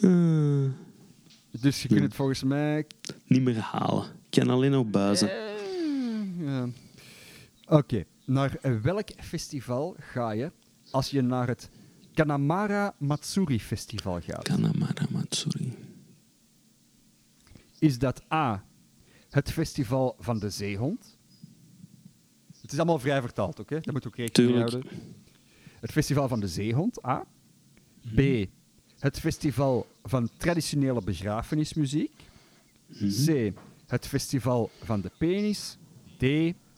Dus je kunt het volgens mij... niet meer halen. Ik kan alleen nog buizen. Eh, ja. Oké, naar welk festival ga je als je naar het Kanamara Matsuri Festival gaat? Kanamara Matsuri. Is dat A, het festival van de zeehond? Het is allemaal vrij vertaald, oké? Daar moet ook rekening mee houden. Het festival van de zeehond, A. B, het festival van traditionele begrafenismuziek. C, het festival van de penis.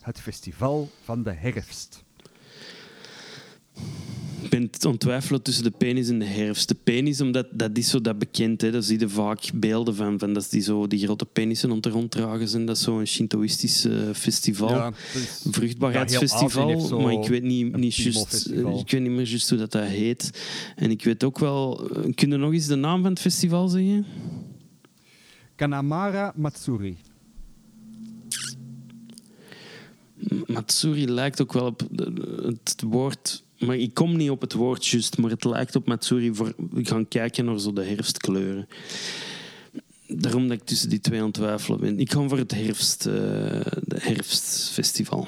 Het festival van de herfst. Ik ben het ontwijfelen tussen de penis en de herfst. De penis, omdat dat is zo dat bekend, hè. daar zie je vaak beelden van. van dat is die, zo, die grote penissen om te ronddragen zijn. Dat is zo'n Shintoïstisch eh, festival. vruchtbaarheidsfestival, Ja, maar ik weet niet, niet, eh, ik weet niet meer juist hoe dat, dat heet. En ik weet ook wel... eh, Kun je nog eens de naam van het festival zeggen? Kanamara Matsuri. Matsuri lijkt ook wel op het woord... Maar ik kom niet op het woord juist, maar het lijkt op Matsuri voor gaan kijken naar zo de herfstkleuren. Daarom dat ik tussen die twee aan het twijfelen ben. Ik ga voor het herfst, eh, de herfstfestival.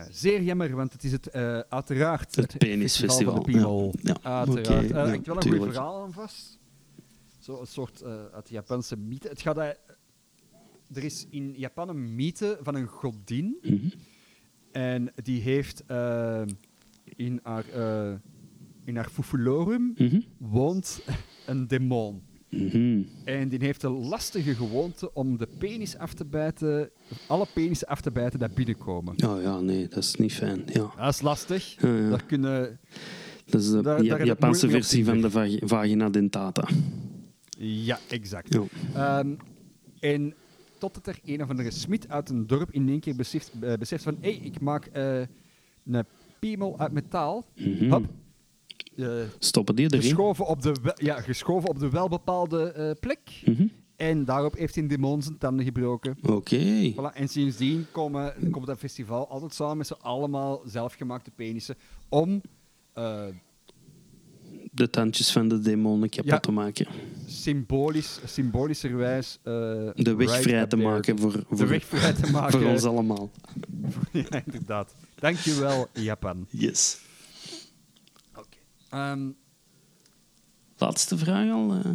Ja, zeer jammer, want het is het, eh, uiteraard Het penisfestival. van de piemel. Ja, ja. Uiteraard. Eh, ja, ik heb wel een goed verhaal aan vast. Zo een soort eh, uit de Japanse mythe. Het gaat, er is in Japan een mythe van een godin. Mhm. En die heeft eh, in haar, eh in haar fufulorum Mhm. woont een demon. Mhm. En die heeft de lastige gewoonte om de penis af te bijten, alle penissen af te bijten die binnenkomen. Oh ja, nee, dat is niet fijn. Ja. Dat is lastig. Ja, ja. Daar kunnen... Dat is de Daar- Ja- Japanse versie van de vag- vagina dentata. Ja, exact. Ehm, en totdat er een of andere smid uit een dorp in één keer beseft, eh, beseft van hé, hey, ik maak eh, een piemel uit metaal. Hop. Eh, Stoppen die erin? geschoven, op de wel- ja, geschoven op de welbepaalde eh, plek. Mhm. En daarop heeft hij een demon zijn tanden gebroken. Oké. Voilà. En sindsdien komen, komt dat festival altijd samen met z'n allemaal zelfgemaakte penissen om eh, De tandjes van de demonen kapot Ja. te maken. symbolisch, symbolischerwijs eh, De weg right vrij te maken voor, de voor, weg vrij te maken. voor ons allemaal. ja, inderdaad. Dankjewel, Japan. Yes. Oké. Ehm, Laatste vraag al? eh?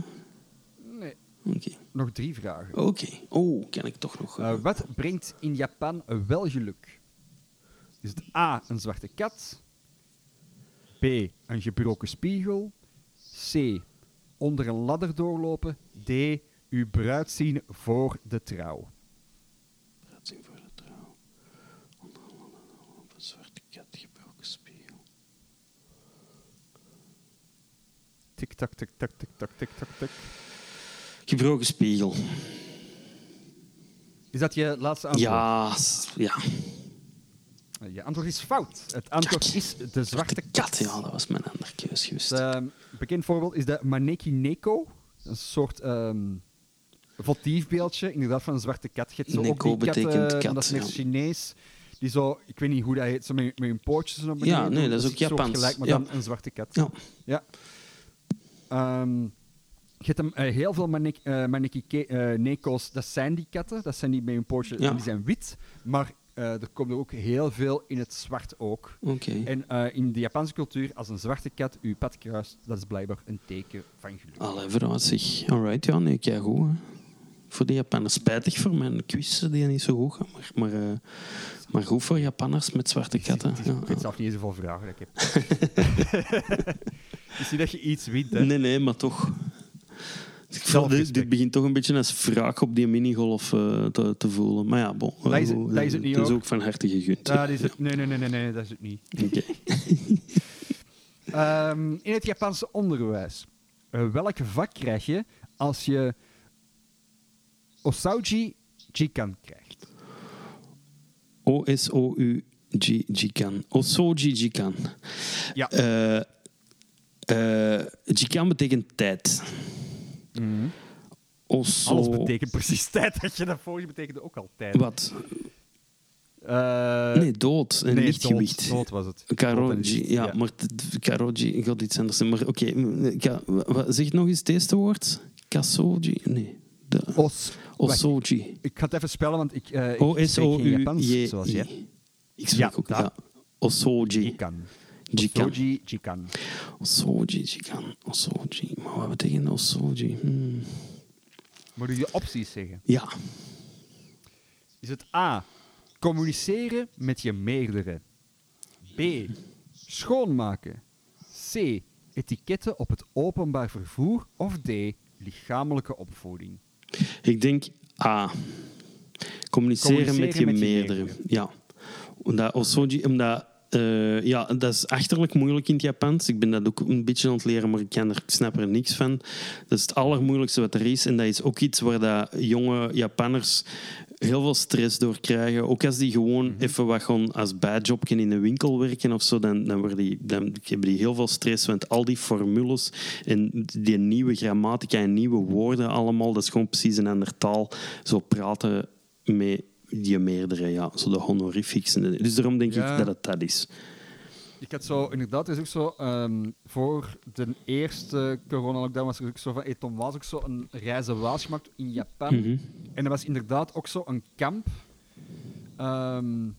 nee, Oké. nog drie vragen. Oké. Oh, kan ik toch nog... Eh, wat brengt in Japan wel geluk? Is het A, een zwarte kat? B, een gebroken spiegel? C, onder een ladder doorlopen? D, uw bruid zien voor de trouw? Gaat zien voor de trouw. Onder andere op een zwarte kat gebroken spiegel. Tik, tak, tik, tak, tik, tak, tik, tak, tik. Gebroken spiegel. Is dat je laatste antwoord? Ja, ja. Eh, Je antwoord is fout. Het antwoord is de zwarte kat. Ja, dat was mijn andere keus geweest. Het ehm, bekend voorbeeld is de Maneki Neko. Een soort ehm votiefbeeldje, inderdaad, van een zwarte kat. Je ook Neko die betekent kat, dat is ja. Chinees. Die zo, ik weet niet hoe dat heet, zo met, met hun pootjes naar beneden. Ja, nee, dat is ook een Japans. gelijk, maar Ja. dan een zwarte kat. Ja. Ja. Ehm, je hebt hem, eh, heel veel Manek, eh Maneki Neko's, dat zijn die katten. Dat zijn die met een pootje, Ja. die zijn wit. Maar eh, er komt er ook heel veel in het zwart ook. En eh, in de Japanse cultuur, als een zwarte kat uw pad kruist, dat is blijkbaar een teken van geluk. Allee, vooruit zeg. Alright, ja, nee, kijk goed. Hè. Voor de Japanners. Spijtig voor mijn quiz die niet zo goed gaan. Maar, maar, eh, maar goed voor Japanners met zwarte katten. Ja, Ik ja. weet zelf niet eens hoeveel vragen dat ik heb. Is niet dat je iets wint, hè. Nee, nee, maar toch. Dit, dit begint toch een beetje als wraak op die minigolf eh, te, te voelen. Maar ja, bon. Dat is het- eh, dat is het niet, is hoor. ook van harte gegund. Dat is het. Nee, nee, nee, nee, nee, dat is het niet. Oké. Ehm, in het Japanse onderwijs, eh, welk vak krijg je als je Osauji Jikan krijgt? O-S-O-U-G Jikan. Osoji Jikan. Ja. Eh, Jikan betekent tijd. Oso... Alles betekent precies tijd. Dat je dat vorige betekende ook al tijd. Wat? Eh, Nee, dood en nee, lichtgewicht. Dood, dood was het. Karoji, licht, ja, maar Karoji gaat iets anders. Maar oké, wa- zeg nog eens het eerste woord. Kasoji? Nee. De, Os. wacht, Osoji. Ik ga het even spellen, want ik, eh ik spreek geen Japans zoals jij. Ik spreek Ja, ook, dat. ja. Osoji. Jikan. Jikan. Osauji Jikan. Osoji, Jikan. Osoji. Maar wat betekent Osoji? Hmm. Moet ik de opties zeggen? Ja. Is het A. Communiceren met je meerdere. B. Schoonmaken. C. Etiketten op het openbaar vervoer. Of D. Lichamelijke opvoeding. Ik denk A. Communiceren, met je met je meerdere. meerdere. Ja. Omdat, Osoji, omdat eh, ja, dat is achterlijk moeilijk in het Japans. Ik ben dat ook een beetje aan het leren, maar ik, kan er, ik snap er niks van. Dat is het allermoeilijkste wat er is. En dat is ook iets waar dat jonge Japanners heel veel stress door krijgen. Ook als die gewoon Mhm. even wat gaan als bijjobje in een winkel werken of zo, dan, dan, worden die, dan hebben die heel veel stress. Want al die formules en die nieuwe grammatica en nieuwe woorden allemaal, dat is gewoon precies een ander taal. Zo praten met die meerdere, ja, zo de honorifics. en Dus daarom denk Ja. ik dat het dat is. Ik had zo, inderdaad, er is ook zo, ehm, voor de eerste corona-lockdown was er ook zo van, hey, Tom was ook zo een reizenwaas gemaakt in Japan. Mhm. En er was inderdaad ook zo een kamp ehm,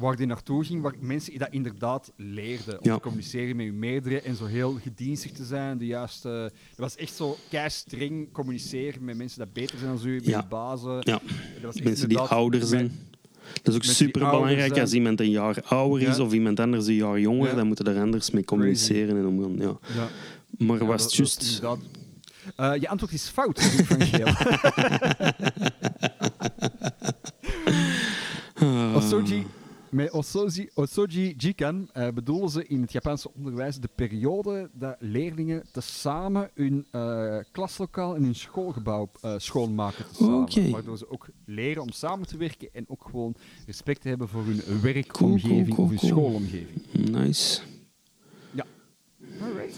waar die naartoe ging, waar mensen dat inderdaad leerden. Om Ja. te communiceren met je meerdere en zo heel gedienstig te zijn. De juiste, dat was echt zo kei streng communiceren met mensen die beter zijn dan u, met Ja. je bazen. Ja, Dat was mensen die ouder zijn. met- Dat is ook super belangrijk. Als iemand een jaar ouder is of iemand anders een jaar jonger, dan moeten er anders mee communiceren en omgaan. Ja. Ja. Maar was dat- het dat is juist. Eh, je antwoord is fout, van Geel. Ah. Met Osoji, Osoji Jikan eh, bedoelen ze in het Japanse onderwijs de periode dat leerlingen tezamen hun eh, klaslokaal en hun schoolgebouw eh, schoonmaken. Tezamen, Oké. Waardoor ze ook leren om samen te werken en ook gewoon respect te hebben voor hun werkomgeving cool, cool, of hun schoolomgeving. Nice. Alright.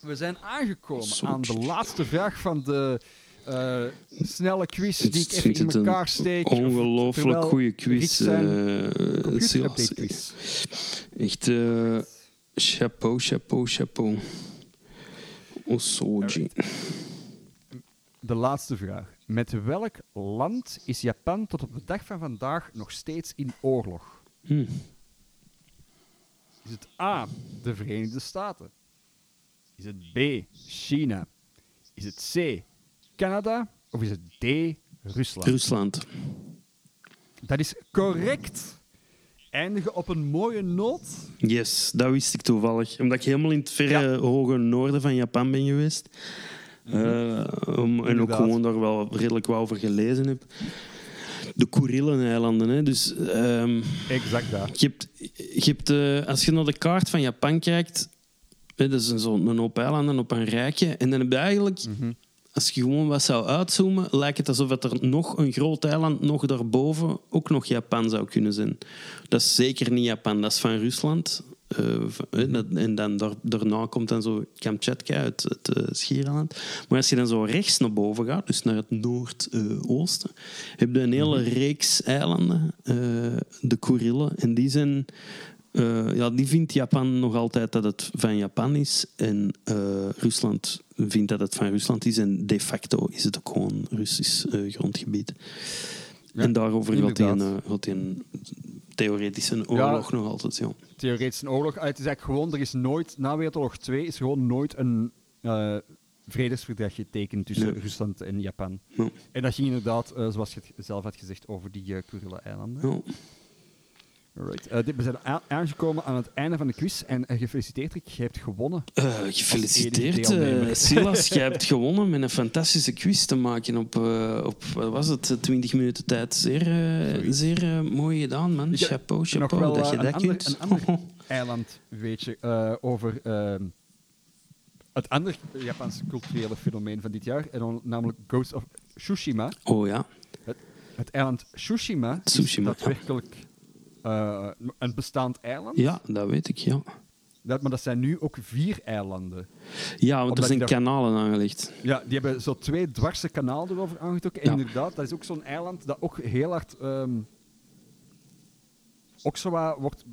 We zijn aangekomen aan de laatste vraag van de eh, snelle quiz die ik even in elkaar steek. Ongelooflijk goede quiz. Update quiz. Echt eh, chapeau, chapeau, chapeau. Osoji. De laatste vraag. Met welk land is Japan tot op de dag van vandaag nog steeds in oorlog? Hm. Is het A, de Verenigde Staten? Is het B, China? Is het C, Canada? Of is het D, Rusland? Rusland. Dat is correct. Eindigen op een mooie noot. Yes, dat wist ik toevallig. Omdat ik helemaal in het verre hoge noorden van Japan ben geweest. Eh, om- en ook Mhm. Gewoon daar wel redelijk wat over gelezen heb. De Kurileneilanden. Hè. Dus ehm, Exact daar. je hebt, je hebt, eh, als je naar de kaart van Japan kijkt, hè, dat is een, zo'n een hoop eilanden op een rijtje. En dan heb je eigenlijk, Mhm. Als je gewoon wat zou uitzoomen, lijkt het alsof er nog een groot eiland nog daarboven ook nog Japan zou kunnen zijn. Dat is zeker niet Japan, dat is van Rusland. Eh, en dan daar- daarna komt dan zo Kamchatka uit het Schiereiland. Maar als je dan zo rechts naar boven gaat, dus naar het noordoosten, heb je een hele reeks eilanden, eh, de Kurillen. En die zijn Eh, ja, die vindt Japan nog altijd dat het van Japan is. En eh, Rusland vindt dat het van Rusland is. En de facto is het ook gewoon Russisch eh, grondgebied. Ja, en daarover gaat hij een, gaat hij een theoretische oorlog nog altijd. Ja. Theoretisch een oorlog. Ah, Het is eigenlijk gewoon, er is nooit, na Wereldoorlog 2 is gewoon nooit een vredesverdrag getekend tussen Nee. Rusland en Japan. Ja. En dat ging inderdaad, zoals je het zelf had gezegd, over die uh, Ja. Alright. Eh, we zijn aangekomen aan het einde van de quiz en eh, gefeliciteerd, Rick, je hebt gewonnen. Eh, gefeliciteerd, Silas. Jij hebt gewonnen met een fantastische quiz te maken op, op wat was het, 20 minuten tijd. Zeer, zeer mooi gedaan, man. Heb chapeau, chapeau, wel, dat je een dat ander- kunt. een ander- Eiland, weet je, over ehm, het andere Japanse culturele fenomeen van dit jaar, en dan, namelijk Ghost of Tsushima. Oh ja, Het eiland Tsushima, Tsushima, is daadwerkelijk eh, een bestaand eiland. ja, dat weet ik, ja. Dat, maar dat zijn nu ook vier eilanden. Ja, want Omdat er zijn daar- kanalen aangelegd. Ja, die hebben zo twee dwarse kanalen erover aangetrokken. Ja. inderdaad, dat is ook zo'n eiland dat ook heel hard... ehm ook zo wat wordt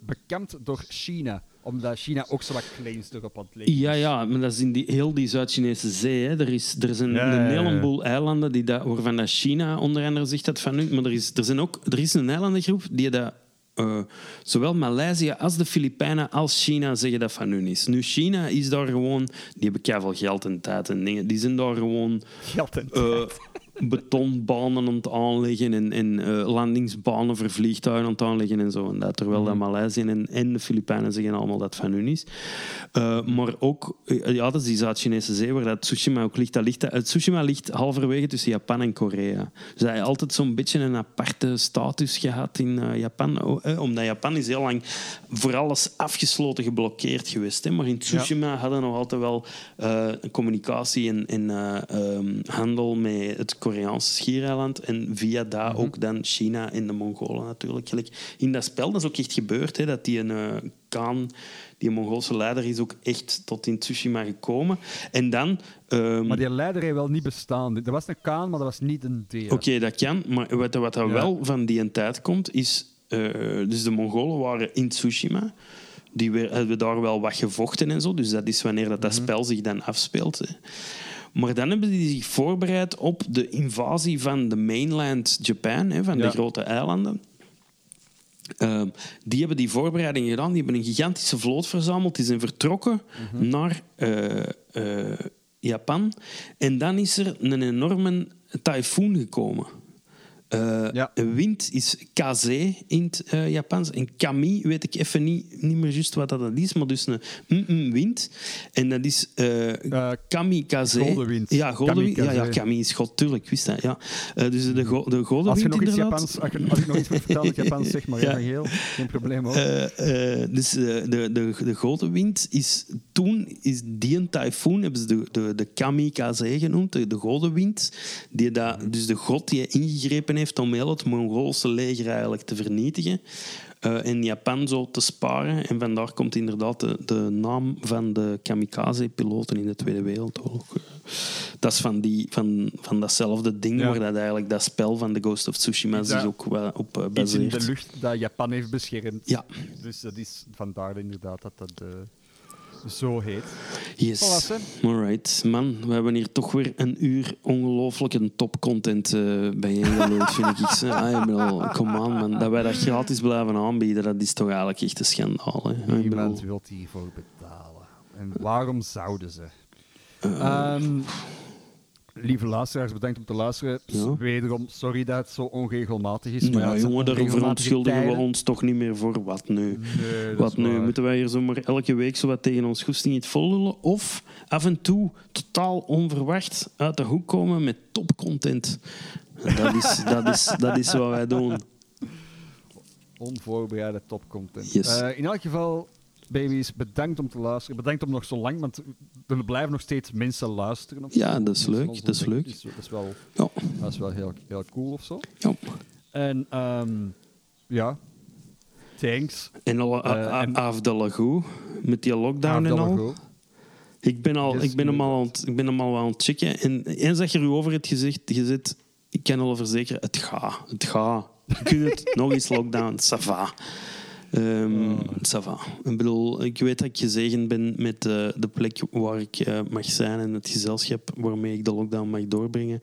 bekend door China. Omdat China ook zo wat claims erop aan het leggen is. Ja, ja, maar dat is in die, heel die Zuid-Chinese zee. Hè. Er, is, er zijn Ja, een ja, ja. heleboel eilanden die dat, waarvan dat China onder andere zegt dat van nu. Maar er is, er zijn ook, er is een eilandengroep die dat, eh, zowel Maleisië als de Filipijnen als China zeggen dat van hun is. Nu, China is daar gewoon... Die hebben keiveel geld en tijd en dingen. Die zijn daar gewoon... Geld en eh, betonbanen aan het aanleggen en, en eh, landingsbanen voor vliegtuigen aan het aanleggen en zo. En dat, terwijl dat Maleisië en, en de Filipijnen zeggen allemaal dat van hun is. Eh, maar ook, eh, ja, dat is die Zuid-Chinese zee waar dat Tsushima ook ligt. Dat ligt dat, Tsushima ligt halverwege tussen Japan en Korea. Dus hij heeft altijd zo'n beetje een aparte status gehad in Japan. Oh, omdat Japan is heel lang voor alles afgesloten, geblokkeerd geweest. Hè. Maar in Tsushima hadden nog altijd wel communicatie en, en eh, ehm, handel met het Koreaanse schiereiland. En via daar ook dan China en de Mongolen natuurlijk. Gelijk In dat spel, dat is ook echt gebeurd, hè, dat die een Khan, die Mongoolse leider, is ook echt tot in Tsushima gekomen. En dan... ehm, Maar die leider heeft wel niet bestaan. Er was een Kaan, maar dat was niet een deel. Oké, dat kan. Maar wat, wat er Ja. wel van die tijd komt, is... eh, dus de Mongolen waren in Tsushima. Die hebben daar wel wat gevochten en zo. Dus dat is wanneer dat, dat spel zich dan afspeelt. Hè. Maar dan hebben die zich voorbereid op de invasie van de mainland Japan, hè, van Ja. de grote eilanden. Ehm, die hebben die voorbereidingen gedaan. Die hebben een gigantische vloot verzameld. Die zijn vertrokken naar eh, eh, Japan. En dan is er een enorme tyfoon gekomen. Ja. Een wind is kaze in het eh, Japans. En kami weet ik even niet, niet meer juist wat dat is, maar dus een mm-mm wind. En dat is eh Eh, kamikaze. goldenwind. Ja, goldenwind. Ja, ja, kami is god, tuurlijk, ik wist dat. Ja. Dus de, go de als je goldenwind nog iets. Japans, als, je, als ik nog iets vertellen in Japans, zeg maar. Ja. Geheel, geen probleem hoor. Dus de, de, de grote wind is toen, is die een tyfoon, hebben ze de, de, de kamikaze genoemd, de, de grote wind. Die dat, dus de god die ingegrepen heeft om heel het Mongoolse leger eigenlijk te vernietigen. eh, en Japan zo te sparen. En vandaar komt inderdaad de, de naam van de kamikaze-piloten in de Tweede Wereldoorlog. Eh, Dat is van, die, van, van datzelfde ding Ja. waar dat eigenlijk dat spel van The Ghost of Tsushima zich ook wel op eh, Iets in baseert. de lucht dat Japan heeft beschermd. Ja. Dus dat is vandaar inderdaad dat dat eh, zo heet. Yes. Voilà. Alright. Man, we hebben hier toch weer een uur ongelooflijke topcontent eh bijeengelood, vind ik. Ah, ik bedoel, come on, man. Dat wij dat gratis blijven aanbieden, dat is toch eigenlijk echt een schandaal. Hè? Niemand wil hiervoor betalen. En waarom zouden ze? Eh. Lieve luisteraars, bedankt om te luisteren. Ja. Wederom, sorry dat het zo onregelmatig is. maar ja, ja, jongen, daar onregelmatige verontschuldigen we ons toch niet meer voor. Wat nu? Nee, Wat nu? waar. Moeten wij hier zomaar elke week zo wat tegen ons goesting iets vollullen? Of af en toe totaal onverwacht uit de hoek komen met topcontent? Dat is, dat is, dat is wat wij doen. Onvoorbereide topcontent. Yes. Eh, in elk geval, baby's, bedankt om te luisteren. Bedankt om nog zo lang, want er blijven nog steeds mensen luisteren. of Ja, dat is leuk, dat is leuk. Dus dat is wel, Ja. dat is wel heel, heel cool of zo. ja. En ehm, ja, thanks. En al Eh, de lagoe, met die lockdown en al. Afdalago. Ik ben, al, ik, ben hem al aan het, ik ben hem al aan het checken. En eens dat je erover hebt gezegd, gezet, ik kan al verzekeren, het gaat. Het gaat. Je kunt het nog eens lockdown, ça va. Oh. ça va. Ik bedoel, ik weet dat ik gezegend ben met eh, de plek waar ik eh, mag zijn en het gezelschap waarmee ik de lockdown mag doorbrengen.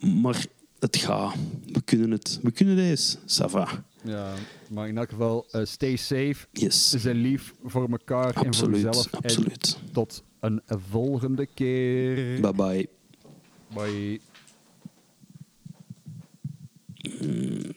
Maar het gaat. We kunnen het. We kunnen deze. Ça va. Ja, maar in elk geval, eh, stay safe. Yes. Zijn lief voor elkaar en voor jezelf. Absoluut. En tot een volgende keer. Bye bye. Bye. Mm.